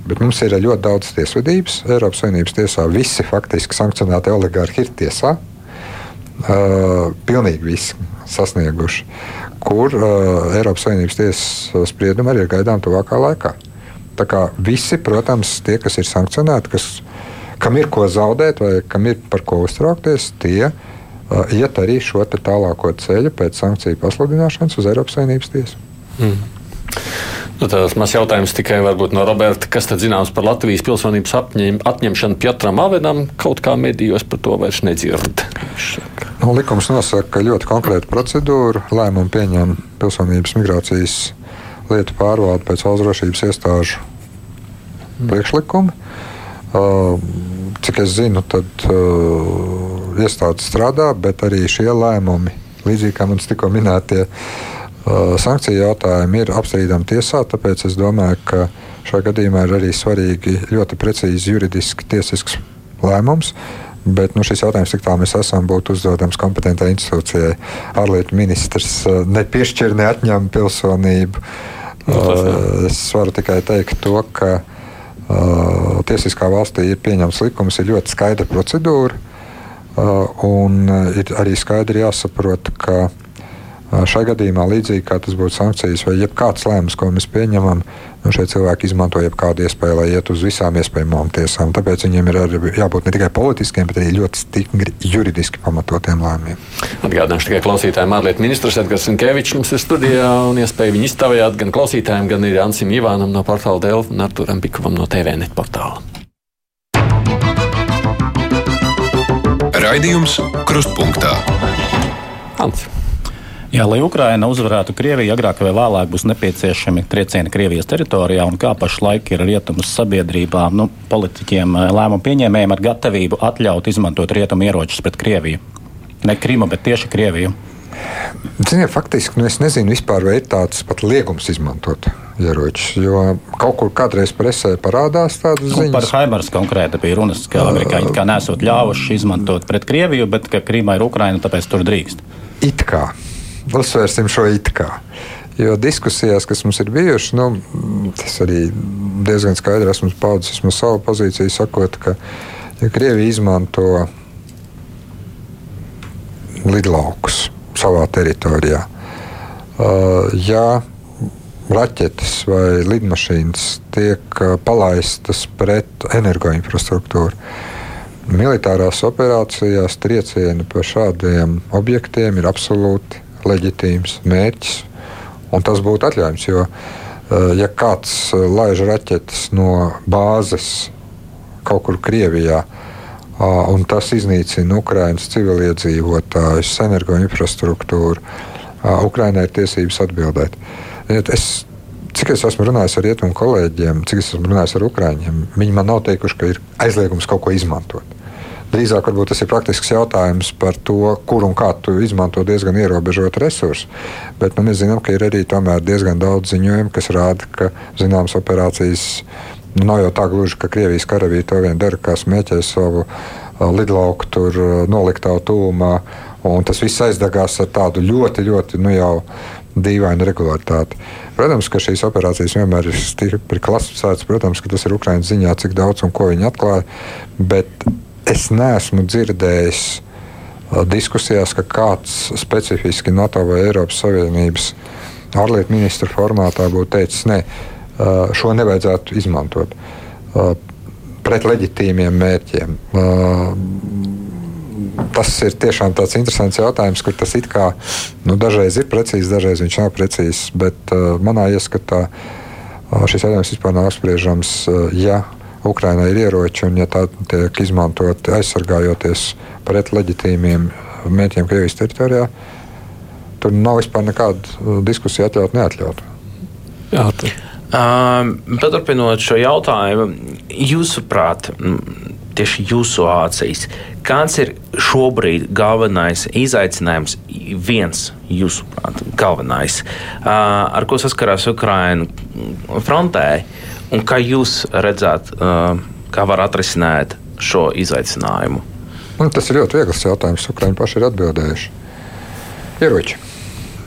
Bet mums ir ļoti daudz tiesvedības. Eiropas Savienības tiesā visi faktiski sankcionēti oligārhi ir tiesā. Uh, pilnīgi visi sasnieguši, kur uh, Eiropas Savienības tiesas spriedumi arī ir gaidām tuvākā laikā. Tā kā visi, protams, tie, kas ir sankcionēti, kas kam ir ko zaudēt vai kam ir par ko uztraukties, tie uh, iet arī šo tālāko ceļu pēc sankciju pasludināšanas uz Eiropas Savienības tiesu. Mm. Nu, tas mazs jautājums tikai no Roberta. Kas tad zināms par Latvijas pilsonības apņem, atņemšanu Piotram Avenam? Kaut kā medijos par to vairs nedzird. Nu, likums nosaka ļoti konkrētu procedūru. Lēmumu pieņem pilsonības migrācijas lietu pārvalde pēc valsts drošības iestāžu mm. priekšlikuma. Cik es zinu, tad uh, iestādes strādā, bet arī šie lēmumi, līdzīgi kā manis tikko minētie uh, sankciju jautājumi, ir apstrīdami tiesā. Tāpēc es domāju, ka šajā gadījumā ir arī svarīgi ļoti precīzi juridiski tiesisks lēmums. Bet nu, šis jautājums, cik tālu mēs esam, būtu uzdodams kompetentai institūcijai. Ārlietu ministrs nepiešķir, neatņem pilsonību. Nu, es varu tikai teikt to, ka uh, tiesiskā valstī ir pieņemts likums, ir ļoti skaidra procedūra. Uh, un ir arī skaidri jāsaprot, ka uh, šai gadījumā, līdzīgi kā tas būtu sankcijas vai jebkāds lēmums, ko mēs pieņemam, nu, šie cilvēki izmanto jebkādu iespēju, lai iet uz visām iespējamām tiesām. Tāpēc viņiem ir jābūt ne tikai politiskiem, bet arī ļoti stingri juridiski pamatotiem lēmumiem. Atgādināšu tikai klausītājiem, ārlietu ministrs Edgars Sinkevičs mums ir studijā un iespēja viņu izstāvēt gan klausītājiem, gan arī Ansim Ivānam no portāla Delfa un Arturam Pikovam no TVNet portāla. Raidījums Krustpunktā. Ants. Jā, lai Ukraina uzvarētu Krieviju, agrāk vai vēlāk būs nepieciešami triecieni Krievijas teritorijā, un kā pašlaik ir rietumus sabiedrībā, nu, politiķiem, eh, lēmumu pieņēmējiem ar gatavību atļaut izmantot rietumu ieročus pret Krieviju. Ne Krimu, bet tieši Krieviju. Ziniet, faktiski nu es nezinu, vispār, vai ir tāds pat liegums izmantot ieročus. Jo kaut kur kādreiz presē parādās tādas nu, ziņas. Par Haimars konkrēti bija runas, ka amerikāņi kā nesot ļāvuši izmantot pret Krieviju, bet ka Krīma ir Ukraina, tāpēc tur drīkst. It kā uzsvērsim šo it kā. Jo diskusijās, kas mums ir bijušas, nu, tas arī diezgan skaidri esmu paudzis no savu pozīciju, sakot, ka ja Krievija izmanto lidlaukus savā teritorijā, ja raķetes vai lidmašīnas tiek palaistas pret energoinfrastruktūru, militārās operācijās triecieni pa šādiem objektiem ir absolūti leģitīms mērķis, un tas būtu atļaujams. Jo, eh, ja kāds eh, laiž raķetes no bāzes kaut kur Krievijā, un tas iznīcina Ukraiņas civiliedzīvotājus, energoinfrastruktūru, Ukraiņai ir tiesības atbildēt. Es, cik es esmu runājis ar rietumu kolēģiem, cik es esmu runājis ar Ukrāņiem, viņi man nav teikuši, ka ir aizliegums kaut ko izmantot. Drīzāk tas ir praktisks jautājums par to, kur un kā tu izmanto diezgan ierobežotu resursu. Bet nu, mēs zinām, ka ir arī diezgan daudz ziņojumu, kas rāda, ka zināmas operācijas nu, nav jau tā gluži, ka Krievijas karavīri to vien dara, kā smēķē savu lidlauku tur noliktā tūmā. Un tas viss aizdegās ar tādu ļoti, ļoti nu, jau dīvainu regularitāti. Protams, ka šīs operācijas vienmēr ir stipri klasificētas. Protams, ka tas ir Ukraiņas ziņā, cik daudz un ko viņi atklāja. Bet es neesmu dzirdējis uh, diskusijās, ka kāds specifiski NATO vai Eiropas Savienības ārlietu ministra formātā būtu teicis, nē, šo nevajadzētu izmantot pret leģitīmiem mērķiem. Tas ir tiešām tāds interesants jautājums, kur tas it kā nu, dažreiz ir precīzi, dažreiz viņš nav precīzs. Bet manā ieskatā šis jautājums vispār nav apspriežams. Ja Ukrainai ir ieroči un ja tā tiek izmantoti aizsargājoties pret leģitīmiem mērķiem Krievijas teritorijā, tur nav vispār nekāda diskusija atļaut, neatļaut. Jā, tā. Um, paturpinot šo jautājumu, jūsuprāt, tieši jūsu acīs, kāds ir šobrīd galvenais izaicinājums, viens jūsuprāt, galvenais, ar ko saskarās Ukraina frontē, un kā jūs redzat, kā var atrisināt šo izaicinājumu? Man tas ir ļoti viegls jautājums. Ukraiņi paši ir atbildējuši. Ieroči,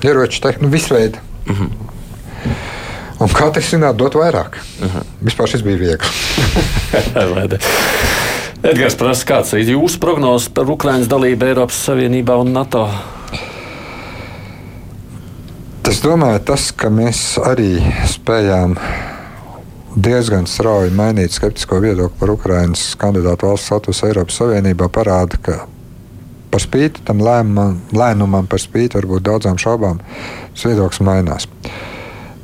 ieroči, tehnika, nu, visveida. Uh mhm. -huh. Un kā atrisināt, dot vairāk. Uh -huh. Vispār šis bija viegli. *laughs* *laughs* Edgars prasa, kāds ir jūsu prognozes par Ukraiņas dalību Eiropas Savienībā un NATO? Es domāju, tas, ka mēs arī spējām diezgan strauji mainīt skeptisko viedokli par Ukraiņas kandidātu valsts statusu Eiropas Savienībā, parāda, ka par spīti tam lēmumam, lēnumam, par spīti varbūt daudzām šaubām, tas viedoklis mainās.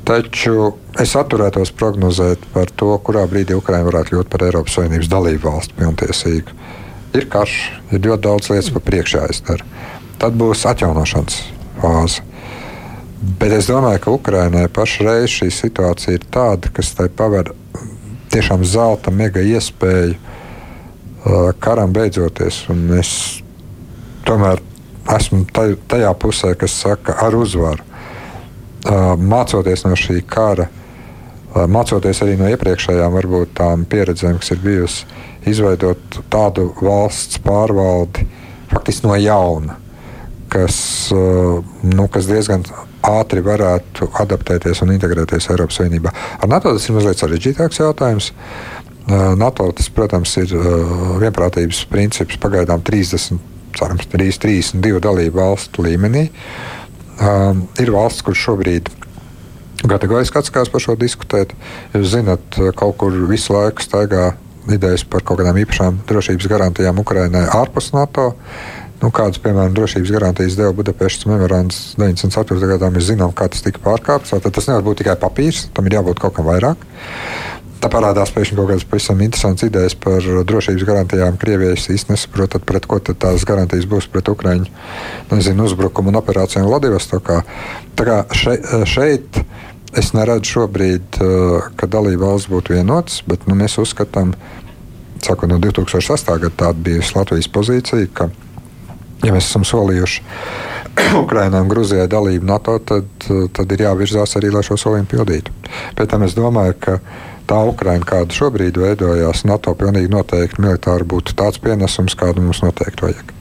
Taču es atturētos prognozēt par to, kurā brīdī Ukraiņa varētu kļūt par Eiropas Savienības dalību valsti pilntiesīgu. Ir karš, ir ļoti daudz lietas pa priekšā jāizdara. Tad būs atjaunošanas fāze. Bet es domāju, ka Ukraiņai pašreiz šī situācija ir tāda, kas tai paver tiešām zelta mega iespēju uh, karam beidzoties. Un es tomēr esmu tajā pusē, kas saka ar uzvaru mācoties no šī kara, mācoties arī no iepriekšējām varbūt tām pieredzēm, kas ir bijusi, izveidot tādu valsts pārvaldi faktiski no jauna, kas, nu, kas diezgan ātri varētu adaptēties un integrēties Eiropas Savienībā. Ar NATO tas ir mazliet sarežģītāks jautājums. NATO tas, protams, ir vienprātības princips pagaidām 30, cerams, 3, 32 dalību valstu līmenī. Um, ir valsts, kur šobrīd kategoriski atskās par šo diskutēt. Jūs zināt, kaut kur visu laiku staigā idejas par kaut kādām īpašām drošības garantijām Ukrainai ārpus NATO. Nu, kādas, piemēram, drošības garantijas deva Budapestas memorands 94. gadā, mēs zinām, kā tas tika pārkāpts. Tad tas nevar būt tikai papīrs, tam ir jābūt kaut kam vairāk. Tā parādās pēkšņi kaut kādas pavisam interesantas idejas par drošības garantijām. Krievijai īstenībā nesaprot, pret ko tās garantijas būs pret Ukraiņu nezinu, uzbrukumu un operācijām Vladivostokā. Tā kā še, šeit es neredzu šobrīd, eh, ka dalība valsts būtu vienots, bet nu, mēs uzskatām, sākot no 2008. gada, tāda bija Latvijas pozīcija, ka, ja mēs esam solījuši *clears throat* Ukraiņai un Grūzijai dalību NATO, tad, tad ir jāvirzās arī, lai šo solījumu pildītu. Pēc tam es domāju, ka tā Ukraina, kāda šobrīd veidojās, NATO pilnīgi noteikti militāri būtu tāds pienesums, kādu mums noteikti vajag.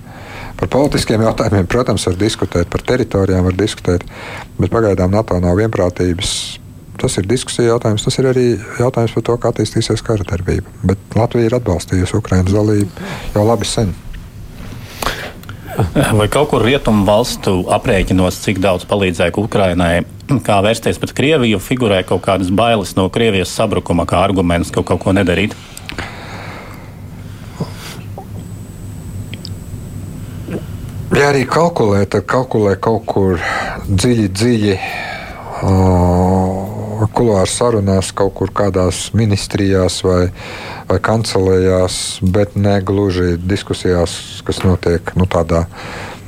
Par politiskiem jautājumiem, protams, var diskutēt, par teritorijām var diskutēt, bet pagaidām NATO nav vienprātības. Tas ir diskusija jautājums, tas ir arī jautājums par to, kā attīstīsies kara darbība. Bet Latvija ir atbalstījusi Ukraiņas dalību jau labi sen. *laughs* Vai kaut kur rietumu valstu aprēķinos, cik daudz palīdzēja Ukrainai kā vērsties pret Krieviju, figurē kaut kādas bailes no Krievijas sabrukuma, kā arguments, ka kaut ko nedarīt? Ja arī kalkulē, tad kalkulē kaut kur dziļi, dziļi. Uh, Kulāra sarunās kaut kur kādās ministrijās vai, vai kancelējās, bet ne gluži diskusijās, kas notiek nu, tādā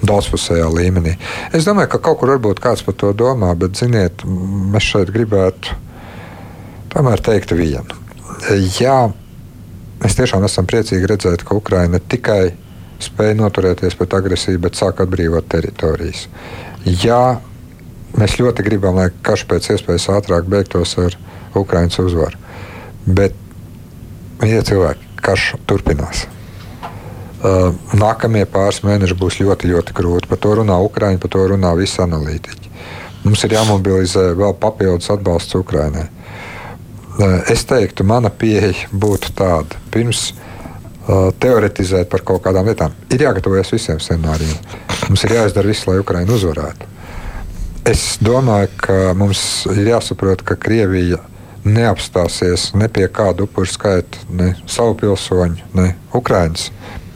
daudzpusējā līmenī. Es domāju, ka kaut kur varbūt kāds par to domā, bet, ziniet, mēs šeit gribētu tomēr teikt vienu. Jā, mēs tiešām esam priecīgi redzēt, ka Ukraina tikai spēja noturēties pret agresiju, bet sāk atbrīvot teritorijas. Jā, mēs ļoti gribam, lai karš pēc iespējas ātrāk beigtos ar Ukraiņas uzvaru. Bet, ja cilvēki, karš turpinās. Uh, nākamie pāris mēneši būs ļoti, ļoti grūti. Par to runā Ukraiņa, par to runā visi analītiķi. Mums ir jāmobilizē vēl papildus atbalsts Ukraiņai. Uh, es teiktu, mana pieeja būtu tāda. Pirms uh, teoretizēt par kaut kādām lietām, ir jāgatavojas visiem scenārijiem. Mums ir jāizdara viss, lai Ukraiņa uzvarētu. Es domāju, ka mums ir jāsaprot, ka Krievija neapstāsies ne pie kāda upuru skaita, ne savu pilsoņu, ne Ukraiņas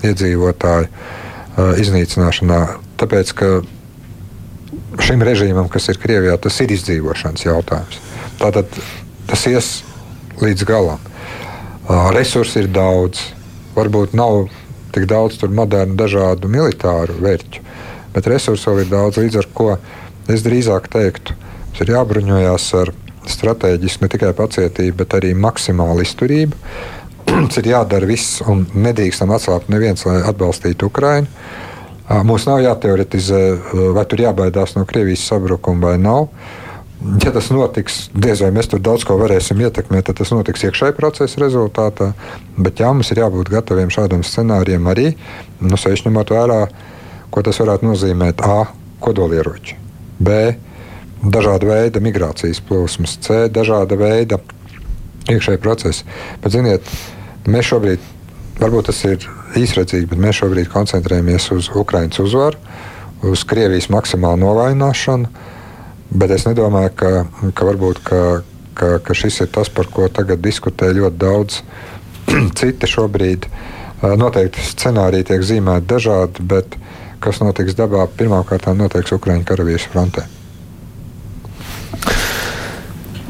iedzīvotāju uh, iznīcināšanā. Tāpēc, ka šim režīmam, kas ir Krievijā, tas ir izdzīvošanas jautājums. Tātad tas ies līdz galam. Uh, resursi ir daudz, varbūt nav tik daudz modernu, dažādu militāru vērķu, bet resursu vēl ir daudz. Līdz ar to es drīzāk teiktu, mums ir jābruņojas ar stratēģisku ne tikai pacietību, bet arī maksimālu izturību. *clears throat* Mums ir jādara viss, un nedrīkstam atslābt neviens, lai atbalstītu Ukraiņu. Mums nav jāteoretizē, vai tur jābaidās no Krievijas sabrukuma vai nav. Ja tas notiks, diez vai mēs tur daudz ko varēsim ietekmēt, tad tas notiks iekšējā procesa rezultātā. Bet jā, mums ir jābūt gataviem šādam scenārijam arī, nu, sevišķi ņemot vērā, ko tas varētu nozīmēt A. kodolieroči, B dažāda veida migrācijas plūsmas, C, dažāda veida iekšēji procesi. Bet, ziniet, mēs šobrīd, varbūt tas ir īsredzīgi, bet mēs šobrīd koncentrējamies uz Ukraiņas uzvaru, uz Krievijas maksimālu novājināšanu. Bet es nedomāju, ka, ka, varbūt, ka, ka, ka šis ir tas, par ko tagad diskutē ļoti daudz *clears throat* citi šobrīd. Noteikti scenāriji tiek zīmēti dažādi, bet kas notiks dabā, pirmkārt notiks Ukraiņu karavīru frontē.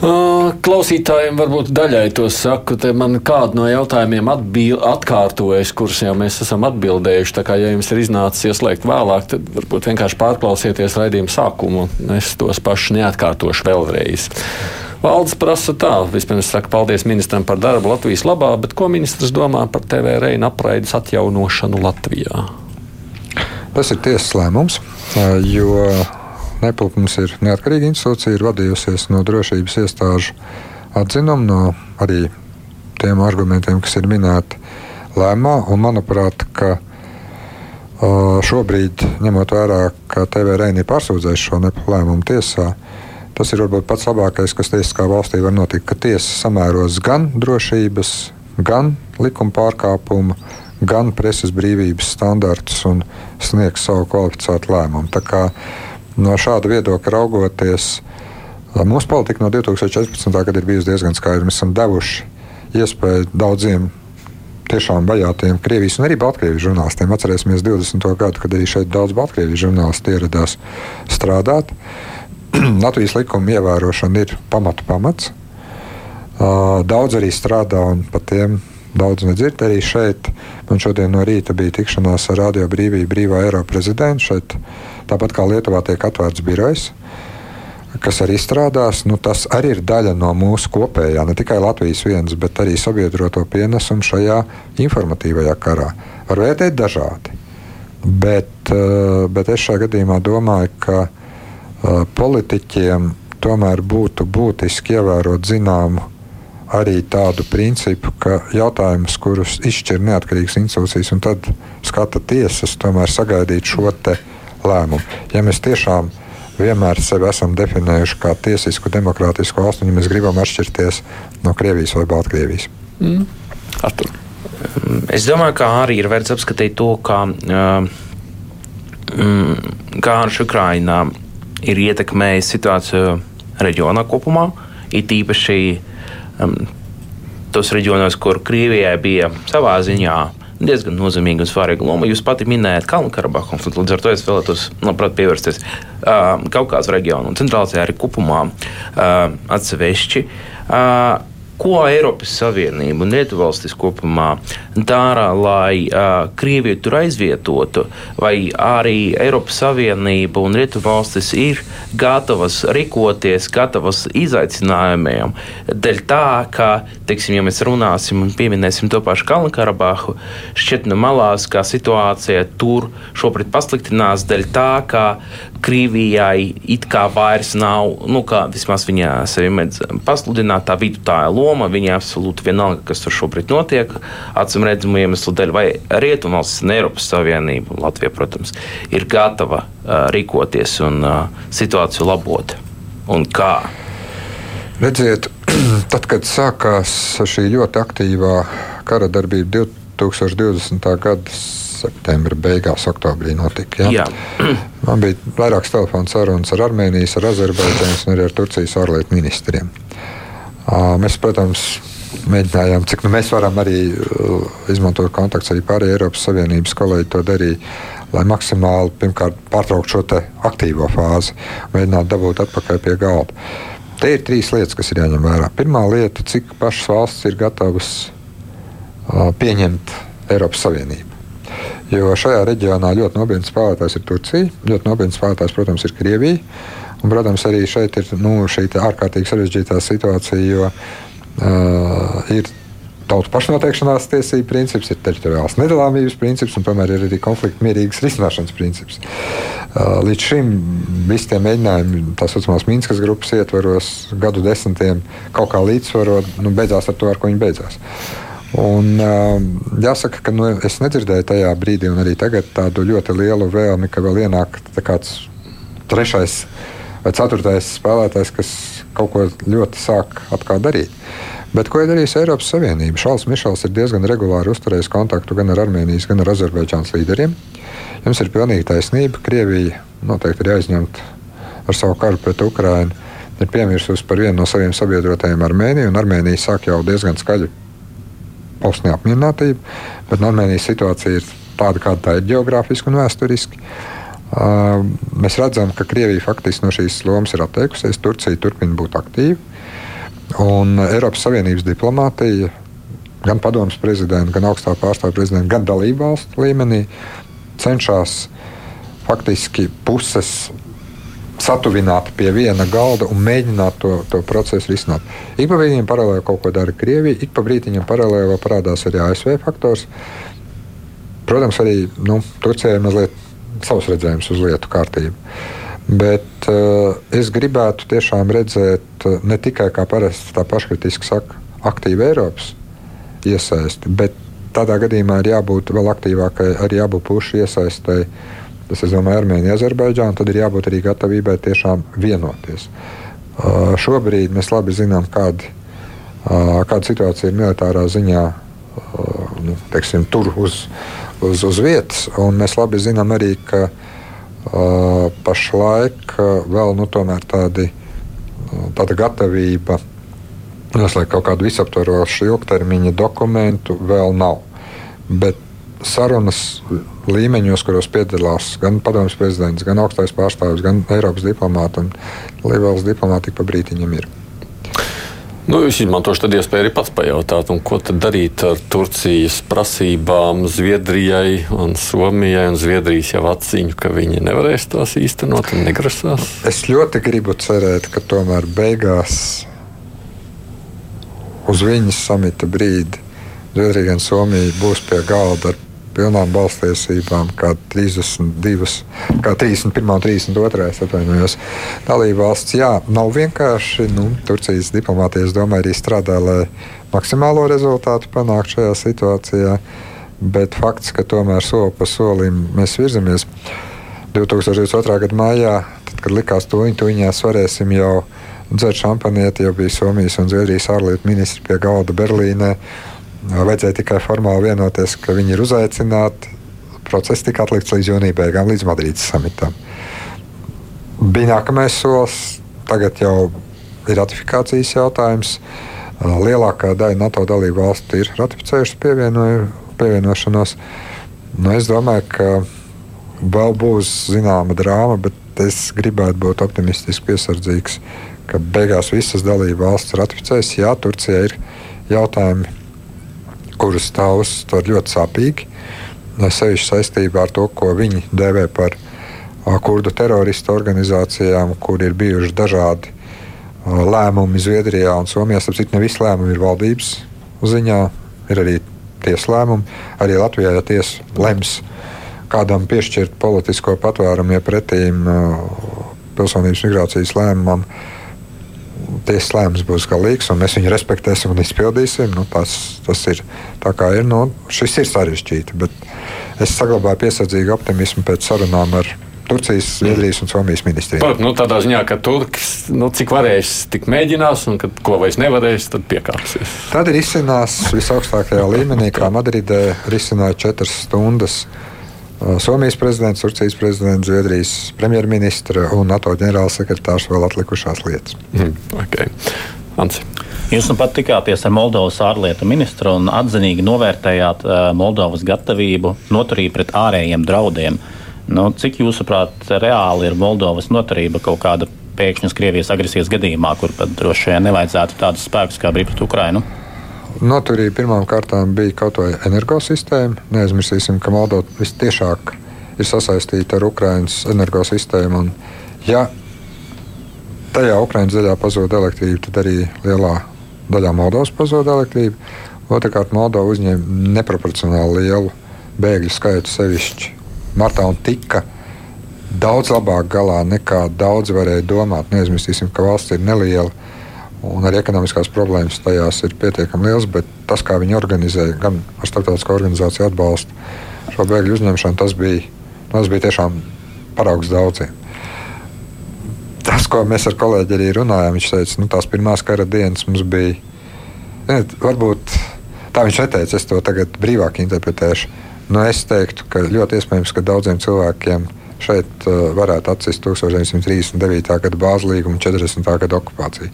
Klausītājiem varbūt daļai to saku, man kādu no jautājumiem atkārtojas, kurus jau mēs esam atbildējuši. Tā kā ja jums ir iznācis ieslēgt vēlāk, tad varbūt vienkārši pārklausieties raidījuma sākumu. Es tos pašus neatkārtošu vēlreiz. Valdes prasa tā, vispirms saka paldies ministram par darbu Latvijas labā, bet ko ministrs domā par TV reina apraides atjaunošanu Latvijā? Tas ir tiesas lēmums, jo Nepilp mums ir neatkarīga institūcija, ir vadījusies no drošības iestāžu atzinumu, no arī tiem argumentiem, kas ir minēti lēmumā. Manuprāt, ka šobrīd, ņemot vērā, ka TV Reini ir pārsūdzējis šo lēmumu tiesā, tas ir varbūt pats labākais, kas tiesiskā valstī var notikt, ka tiesa samēros gan drošības, gan likuma pārkāpumu, gan preses brīvības standartus un sniegs savu kvalificētu lēmumu. Tā kā No šāda viedokļa raugoties, mūsu politika no 2014. gada ir bijusi diezgan skaidra. Mēs esam devuši iespēju daudziem tiešām vajātajiem Krievijas un arī Baltkrievijas žurnālistiem. Atcerēsimies 20. gadu, kad arī šeit daudz Baltkrievijas žurnālisti ieradās strādāt. *clears throat* Latvijas likuma ievērošana ir pamatu pamats. Daudz arī strādā un par tiem daudz nedzird. Arī šeit man šodien no rīta bija tikšanās ar Radio Brīvību, Brīvā Eiropas prezidentu. Šeit, tāpat kā Lietuvā tiek atvērts birojs, kas arī strādās, nu, tas arī ir daļa no mūsu kopējā, ne tikai Latvijas vienas, bet arī sabiedroto pienesumu šajā informatīvajā karā. Var vērtēt dažādi. Bet, eh, bet es šajā gadījumā domāju, ka uh, politiķiem tomēr būtu būtiski ievērot zināmu arī tādu principu, ka jautājumus, kurus izšķir neatkarīgas institūcijas, un tad skata tiesas, tomēr sagaidīt šo lēmumu. Ja mēs tiešām vienmēr sevi esam definējuši kā tiesisku, demokrātisku valsti, un ja mēs gribam atšķirties no Krievijas vai Baltkrievijas. Mm. Artur. Es domāju, ka arī ir vērts apskatīt to, kā, kā ar Ukraiņā ir ietekmējis situāciju reģionā kopumā, it īpaši um, tos reģionos, kur Krievijai bija savā ziņā diezgan nozīmīga un svarīga loma. Jūs pati minējāt Kalnu-Karabahu konfliktu, līdz ar to es vēlētos labprāt pievērsties uh, Kaukāzes reģionu un centrālajā arī kopumā uh, atsevišķi. Uh, ko Eiropas Savienība un Rietuvalstis kopumā dara, lai uh, Krieviju tur aizvietotu, vai arī Eiropas Savienība un Rietuvalstis ir gatavas rīkoties, gatavas izaicinājumiem. Dēļ tā, ka, teiksim, ja mēs runāsim un pieminēsim to pašu Kalnu-Karabahu, šķiet no malās, ka situācija tur šobrīd pasliktinās dēļ tā, ka Krievijai it kā vairs nav, nu, kā vismaz viņa sevi mēdz pasludināt, tā vidutāja loma. Viņa absolūti vienalga, kas tur šobrīd notiek, acīm redzamu iemeslu dēļ, vai Rietumvalstis un Eiropas Savienība, Latvija, protams, ir gatava uh, rīkoties un uh, situāciju labot. Un kā? Redziet, *clears throat* tad, kad sākās šī ļoti aktīvā kara darbība 2020. gada septembra beigās, oktobrī notika. Ja? Jā. *clears throat* Man bija vairākas telefona sarunas ar Armēnijas, ar Azerbaidžānas un arī ar Turcijas ārlietu ministriem. Mēs, protams, mēģinājām, cik nu mēs varam arī izmantot kontaktus arī pārējai Eiropas Savienības kolēģi to darīja, lai maksimāli pirmkārt pārtrauktu šo aktīvo fāzi, mēģinātu dabūt atpakaļ pie galda. Te ir trīs lietas, kas ir jāņem vērā. Pirmā lieta, cik pašas valstis ir gatavas uh, pieņemt Eiropas Savienību. Jo šajā reģionā ļoti nopietns spēlētājs ir Turcija, ļoti nopietns spēlētājs, protams, ir Krievija. Un, protams, arī šeit ir nu, šī ārkārtīgi sarežģītā situācija, jo uh, ir tautu pašnoteikšanās tiesību princips, ir teritoriāls nedalāmības princips un tomēr ir arī konflikta mierīgas risināšanas princips. Līdz šim visi tie mēģinājumi, tā saucamās Minskas grupas ietvaros, gadu desmitiem kaut kā līdzsvarot, nu, beidzās ar to, ar ko viņi beidzās. Un, uh, jāsaka, ka nu, es nedzirdēju tajā brīdī, un arī tagad tādu ļoti lielu vēlmi, ka vēl ienāk kāds trešais vai ceturtais spēlētājs, kas kaut ko ļoti sāk darīt. Bet ko ir darījusi Eiropas Savienība? Šāds Mišels ir diezgan regulāri uzturējis kontaktu gan ar Armēnijas, gan ar Azerbaidžānas līderiem. Jums ir pilnīgi taisnība. Krievija noteikti ir aizņemta ar savu karu pret Ukrajinu. Ir piemirsusi par vienu no saviem sabiedrotajiem Armēniju, un Armēnija sāk jau diezgan skaļi paust neapmierinātību. Bet Armēnijas situācija ir tāda, kāda tā ir geogrāfiski un vēsturiski. Mēs redzam, ka Krievija faktiski no šīs lomas ir atteikusies. Turcija turpina būt aktīva. Un Eiropas Savienības diplomātija, gan padomus prezidenta, gan augstā pārstāvja prezidenta, gan dalību valstu līmenī cenšas faktiski puses satuvināt pie viena galda un mēģināt to, to procesu risināt. Ik pa brīdim paralēli kaut ko dara Krievija, ik pa brīdim paralēli parādās arī ASV faktors. Protams, arī nu, Turcijai mazliet savs redzējums uz lietu kārtību. Bet uh, es gribētu tiešām redzēt uh, ne tikai, kā parasti tā paškritiski saka, aktīvu Eiropas iesaisti, bet tādā gadījumā ir jābūt vēl aktīvākai arī abu pušu iesaistēji. Tas ir Armēnija, Azerbaidžāna. Tad ir jābūt arī gatavībai tiešām vienoties. Uh, šobrīd mēs labi zinām, kāda, uh, kāda situācija ir militārā ziņā uh, nu, teiksim, tur uz, uz, uz vietas. Mēs labi zinām arī, ka uh, pašlaik uh, vēl nu, tādi, uh, tāda gatavība noslēgt kaut kādu visaptvarošu ilgtermiņa dokumentu vēl nav. Bet sarunas līmeņos, kuros piedalās gan padomjas prezidents, gan augstais pārstāvis, gan Eiropas diplomāti un Lielvalsts diplomāti, pa brītiņam ir. Nu, es izmantošu tad iespēju arī pats pajautāt, ko tad darīt ar Turcijas prasībām Zviedrijai un Somijai. Un Zviedrijas jau atziņu, ka viņi nevarēs tās īstenot un negrasās. Es ļoti gribu cerēt, ka tomēr beigās uz viņas samita brīdi Zviedrija un Somija būs pie galda ar pilnām balstiesībām, kā 32, kā 31 un 32. atvainojos. Dalība valsts, jā, nav vienkārši. Nu, Turcijas diplomātija, es domāju, arī strādā, lai maksimālo rezultātu panāktu šajā situācijā. Bet fakts, ka tomēr soli pa solim mēs virzamies 2022. gada maijā, tad, kad likās viņa, to viņās varēsim jau dzert šampanieti, jau bija Somijas un Zviedrijas ārlietu ministri pie galda Berlīnē. Vajadzēja tikai formāli vienoties, ka viņi ir uzaicināti. Process tika atlikts līdz jūnija beigām, līdz Madrīdas samitam. Bija nākamais solis, tagad jau ir ratifikācijas jautājums. Lielākā daļa NATO dalību valstu ir ratificējušas pievienošanos. Nu, es domāju, ka vēl būs zināma drāma, bet es gribētu būt optimistisks, piesardzīgs, ka beigās visas dalību valstis ratificēs. Jā, Turcija ir jautājumi kuras stāv uztver ļoti sāpīgi. Sevišķi saistībā ar to, ko viņi dēvē par kurdu teroristu organizācijām, kur ir bijuši dažādi lēmumi Zviedrijā un Somijā. Sapratu, ne visi lēmumi ir valdības ziņā, ir arī tiesas lēmumi. Arī Latvijā, ja tiesa lems kādam piešķirt politisko patvērumu, ja pretīm pilsonības migrācijas lēmumam, tiesas lēmums būs galīgs, un mēs viņu respektēsim un izpildīsim. Nu, tas, tas ir tā kā ir. Nu, šis ir sarežģīti, bet es saglabāju piesardzīgu optimismu pēc sarunām ar Turcijas, Zviedrijas un Somijas ministriem. Pat, nu, tādā ziņā, ka Turks nu, cik varēs, tik mēģinās, un kad ko vairs nevarēs, tad piekāpsies. Tad ir izcinās visaugstākajā līmenī, kā Madridē risināja četras stundas Somijas prezidents, Turcijas prezidents, Zviedrijas premjerministra un NATO ģenerālsekretārs vēl atlikušās lietas. Mm, okay. Ansi. Jūs nu pat tikāties ar Moldovas ārlietu ministru un atzinīgi novērtējāt uh, Moldovas gatavību noturību pret ārējiem draudiem. Nu, cik jūsuprāt, reāli ir Moldovas noturība kaut kāda pēkšņas Krievijas agresijas gadījumā, kur pat droši vien nevajadzētu tādus spēkus kā pret Ukrainu? Noturība pirmām kārtām bija kaut vai energosistēma. Neaizmirsīsim, ka Moldova visciešāk ir sasaistīta ar Ukraiņas energosistēmu. Un, ja tajā Ukraiņas daļā pazūd elektrība, tad arī lielā daļā Moldovas pazūd elektrība. Otrakārt, Moldova uzņēma neproporcionāli lielu bēgļu skaitu sevišķi martā un tika daudz labāk galā nekā daudz varēja domāt. Neaizmirsīsim, ka valsts ir neliela un arī ekonomiskās problēmas tajās ir pietiekami liels, bet tas, kā viņi organizēja, gan ar starptautiskā organizāciju atbalstu šo bēgļu uzņemšanu, tas bija, tas bija tiešām paraugs daudziem. Tas, ko mēs ar kolēģi arī runājām, viņš teica, ka nu, tās pirmās kara dienas mums bija. Ziniet, varbūt tā viņš neteica, es to tagad brīvāk interpretēšu. Nu, es teiktu, ka ļoti iespējams, ka daudziem cilvēkiem šeit uh, varētu atsist 1939. gada bāzes līguma un 40. gada okupācija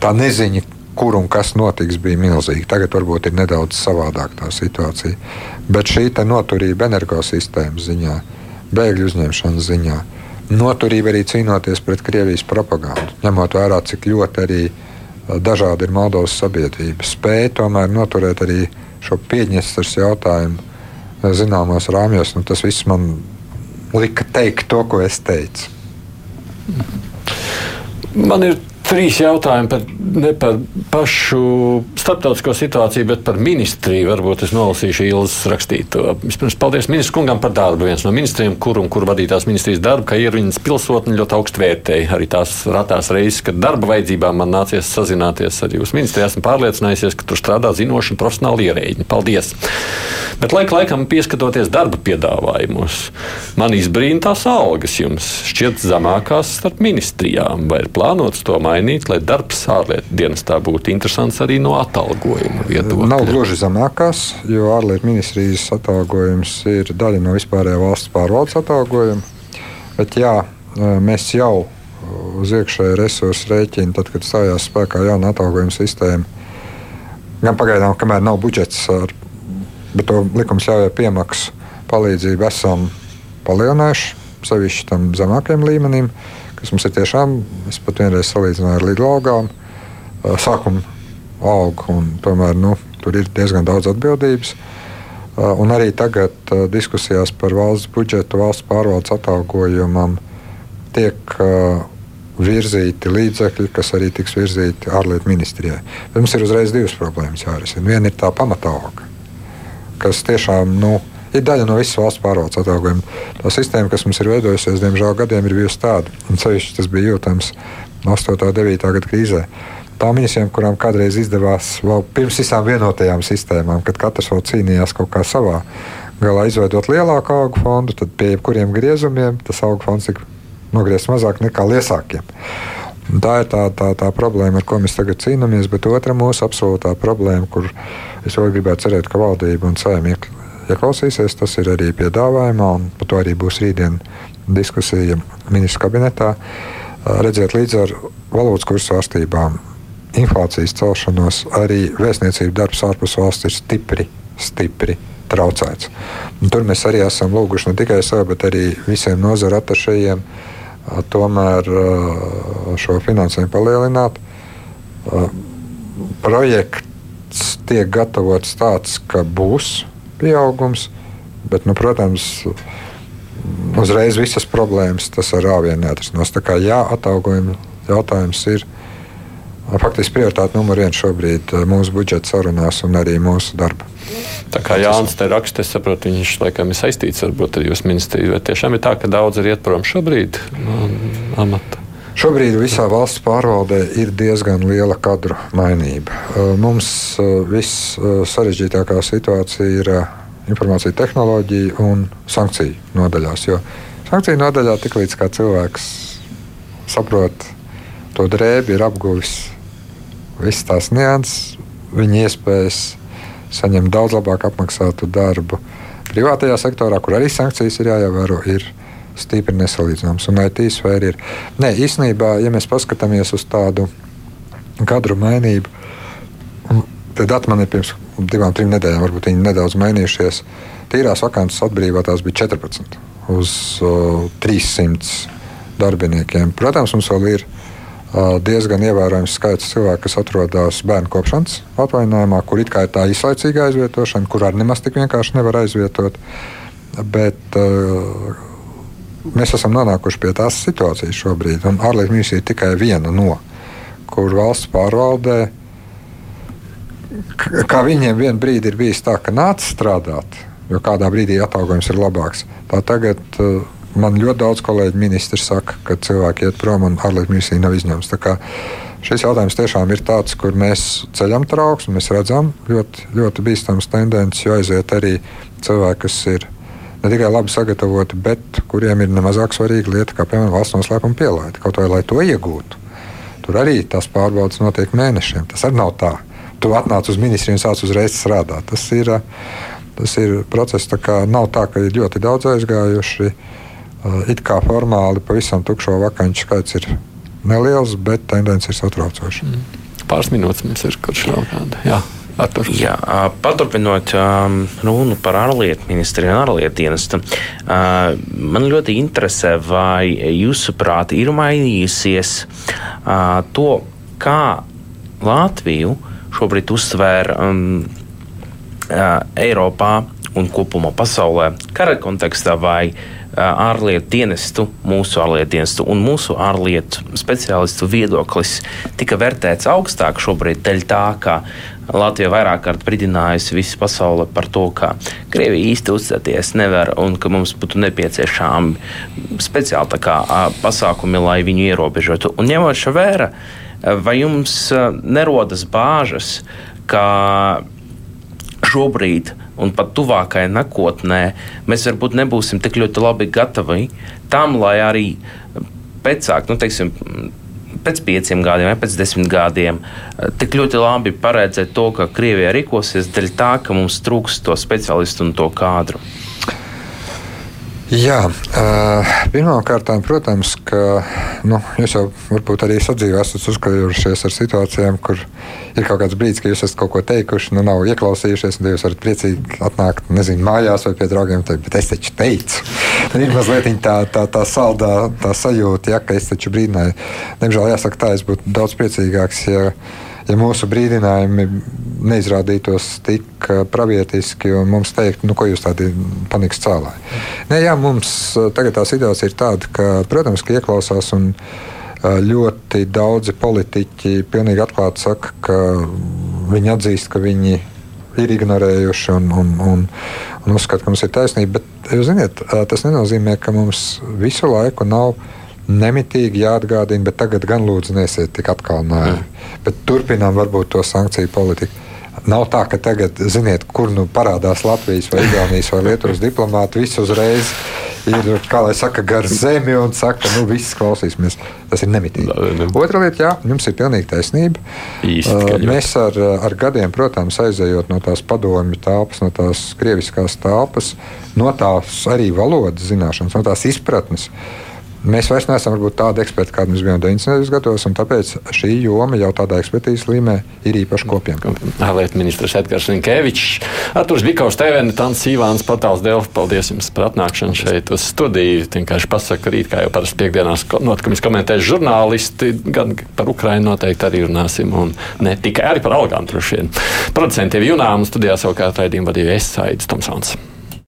tā neziņa, kur un kas notiks, bija milzīga. Tagad varbūt ir nedaudz savādāk tā situācija. Bet šī noturība energosistēmas ziņā, bēgļu uzņemšanas ziņā, noturība arī cīnoties pret Krievijas propagandu, ņemot vērā, cik ļoti arī dažādi ir Moldovas sabiedrība, spēja tomēr noturēt arī šo pieņemstures jautājumu zināmos rāmjos. Tas viss man lika teikt to, ko es teicu. Man ir Trīs jautājumi par, ne par pašu starptautisko situāciju, bet par ministriju. Varbūt es nolasīšu Ilzas rakstīto. Vispirms paldies ministru kungam par darbu. Viens no ministriem, kur un kur vadītās ministrijas darbu, ka ir viņas pilsotni ļoti augstu vērtēja. Arī tās ratās reizes, kad darba vajadzībām man nācies sazināties ar jūsu ministriju. Esmu pārliecinājusies, ka tur strādā zinoši un profesionāli ierēģi. Paldies! Bet laika laikam pieskatoties darba piedāvājumos, man izbrīna tās algas jums šķiet zemākās starp ministrijām. Vai ir plānots to mainīt? lai darbs ārlietu dienestā būtu interesants arī no atalgojuma viedokļa? Nav gluži zemākās, jo ārlietu ministrijas atalgojums ir daļa no vispārējā valsts pārvaldes atalgojuma. Bet jā, mēs jau uz iekšējā resursu rēķina, tad, kad stājās spēkā jauna atalgojuma sistēma, gan pagaidām, kamēr nav budžets, ar, bet to likums ļauj piemaksu palīdzību, esam palielinājuši sevišķi tam zemākajam līmenim. Kas mums ir tiešām, es pat vienreiz salīdzināju ar līdz algām, sākuma algu, un tomēr nu, tur ir diezgan daudz atbildības. Un arī tagad diskusijās par valsts budžetu, valsts pārvaldes atalgojumam tiek virzīti līdzekļi, kas arī tiks virzīti ārlietu ministrijai. Bet mums ir uzreiz divas problēmas jārisina. Viena ir tā pamatālga, kas tiešām nu, ir daļa no visas valsts pārvaldes atalgojuma. Tā sistēma, kas mums ir veidojusies, diemžēl gadiem ir bijusi tāda, un ceļš tas bija jūtams 8. un 9. gada krīzē. Tām ministrijām, kurām kādreiz izdevās vēl pirms visām vienotajām sistēmām, kad katrs vēl cīnījās kaut kā savā galā izveidot lielāku augu fondu, tad pie jebkuriem griezumiem tas augu fonds tika nogriezts mazāk nekā liesākiem. Un tā ir tā, tā, tā problēma, ar ko mēs tagad cīnāmies. Bet otra mūsu absolūtā problēma, kur es vēl gribētu cerēt, ka valdība un saimnieki ieklausīsies. Tas ir arī piedāvājumā, un par to arī būs rītdien diskusija ministru kabinetā. Redziet, līdz ar valūtas kursu svārstībām, inflācijas celšanos, arī vēstniecību darbs ārpus valsts ir stipri, stipri traucēts. Un tur mēs arī esam lūguši ne tikai sev, bet arī visiem nozara atašajiem tomēr šo finansējumu palielināt. Projekts tiek gatavots tāds, ka būs pieaugums. Bet, nu, protams, uzreiz visas problēmas tas ar rāvienu neatrisinās. Tā kā jā, atalgojuma jautājums ir faktiski prioritāte numur viens šobrīd eh, mūsu budžeta sarunās un arī mūsu darba. Tā kā Jānis te raksta, es saprotu, viņš laikam ir saistīts varbūt ar jūsu ministriju. Vai tiešām ir tā, ka daudz ir iet prom šobrīd no amata? Šobrīd visā valsts pārvaldē ir diezgan liela kadru mainība. Mums viss sarežģītākā situācija ir informācija tehnoloģija un sankciju nodaļās. Jo sankciju nodaļā tiklīdz cilvēks saprot to drēbi, ir apguvis visas tās nianses, viņa iespējas saņemt daudz labāk apmaksātu darbu. Privātajā sektorā, kur arī sankcijas ir jāievēro, ir stipri nesalīdzināms. Un IT sfēra ir. Nē, īstenībā, ja mēs paskatāmies uz tādu kadru mainību. Tad dati man ir pirms divām, trim nedēļām, varbūt viņi nedaudz mainījušies. Tīrās vakances atbrīvotās bija 14 uz uh, 300 darbiniekiem. Protams, mums vēl ir uh, diezgan ievērojams skaits cilvēku, kas atrodas bērnu kopšanas atvaļinājumā, kur it kā ir tā īslaicīga aizvietošana, kur arī nemaz tik vienkārši nevar aizvietot. Bet uh, mēs esam nonākuši pie tās situācijas šobrīd, un ārlietu ministrija ir tikai viena no, kur valsts pārvaldē kā viņiem vienā brīdī ir bijis tā, ka nāc strādāt, jo kādā brīdī atalgojums ir labāks. Tā tagad uh, man ļoti daudz kolēģi ministri saka, ka cilvēki iet prom un ārlietu ministrija nav izņemts. Šis jautājums tiešām ir tāds, kur mēs ceļam trauksmi, mēs redzam ļoti, ļoti bīstamas tendences, jo aiziet arī cilvēki, kas ir ne tikai labi sagatavoti, bet kuriem ir nemazāk svarīga lieta, kā piemēram valsts noslēpuma pielaide. Kaut vai lai to iegūtu. Tur arī tās pārbaudas notiek mēnešiem. Tas arī nav tā tu atnāc uz ministriju un sāc uzreiz strādāt. Tas ir, tas ir process, kā nav tā, ka ir ļoti daudz aizgājuši. It kā formāli pavisam tukšo vakanču skaits ir neliels, bet tendence ir satraucoša. Mm. Pāris minūtes mums ir, kurš vēl kāda. Artur. Jā, paturpinot runu par ārlietu ministriju un ārlietu dienestu, uh, man ļoti interesē, vai jūsuprāt ir mainījusies uh, to, kā Latviju uh, šobrīd uztver um, uh, Eiropā un kopumā pasaulē kara kontekstā vai uh, ārlietu dienestu, mūsu ārlietu dienestu un mūsu ārlietu speciālistu viedoklis tika vērtēts augstāk šobrīd dēļ tā, ka Latvija vairāk kārt brīdinājusi visu pasauli par to, ka Krievija īsti uzticēties nevar un ka mums būtu nepieciešami speciāli kā, pasākumi, lai viņu ierobežotu. Un ņemot šo vērā, Vai jums nerodas bāžas, ka šobrīd un pat tuvākajā nākotnē mēs varbūt nebūsim tik ļoti labi gatavi tam, lai arī pēcāk, nu, teiksim, pēc pieciem gadiem, vai pēc desmit gadiem, eh, tik ļoti labi paredzēt to, ka Krievija rīkosies dēļ tā, ka mums trūks to speciālistu un to kadru. Jā, uh, pirmkārt, protams, ka nu, jūs jau varbūt arī sadzīvē esat uzkarojušies ar situācijām, kur ir kaut kāds brīdis, ka jūs esat kaut ko teikuši, nu nav ieklausījušies, un jūs varat priecīgi atnākt, nezinu, mājās vai pie draugiem, teikt, bet es taču teicu. Tad ir mazliet tā, tā, tā saldā tā sajūta, ja, ka es taču brīdināju. Diemžēl jāsaka tā, es būtu daudz priecīgāks, ja ja mūsu brīdinājumi neizrādītos tik eh, pravietiski un mums teikt, nu, ko jūs tādi panikas cēlāji. Nē, jā, mums eh, tagad tā situācija ir tāda, ka, protams, ka ieklausās un eh, ļoti daudzi politiķi pilnīgi atklāti saka, ka viņi atzīst, ka viņi ir ignorējuši un, un, un, un uzskata, ka mums ir taisnība. Bet, ziniet, tas nenozīmē, ka mums visu laiku nav nemitīgi jāatgādina, bet tagad gan lūdzu nesiet tik atkal nāvi. Mm. Turpinām varbūt to sankciju politiku. Nav tā, ka tagad, ziniet, kur nu parādās Latvijas, vai Igaunijas, vai Lietuvas diplomāti, visi uzreiz ir, kā lai saka, gar zemi un saka, nu, viss klausīsimies. Tas ir nemitīgi. Otra lieta, jā, jums ir pilnīgi taisnība. Īsti, mēs ar, ar gadiem, protams, aizejot no tās padomju telpas, no tās krieviskās telpas, no tās arī valodas zināšanas, no tās izpratnes. Uh, Mēs vairs neesam varbūt, tādi eksperti, kādi mēs bijām 90. gados, un tāpēc šī joma jau tādā ekspertīzes līmenī ir īpaši kopiena. Ārlietu ministrs Edgars Rinkevičs, Arturs Bikaus, TVN, Tants Ivāns, Patāls Dēls. Paldies jums par atnākšanu šeit uz studiju. Vienkārši pasaka, rīt, kā jau parasti piekdienās notikumus komentēs žurnālisti, gan par Ukrainu noteikti arī runāsim, un ne tikai arī par algām droši vien. Producentiem Junām studijā savukārt raidījumu vadīja Es Saidis Tomsons.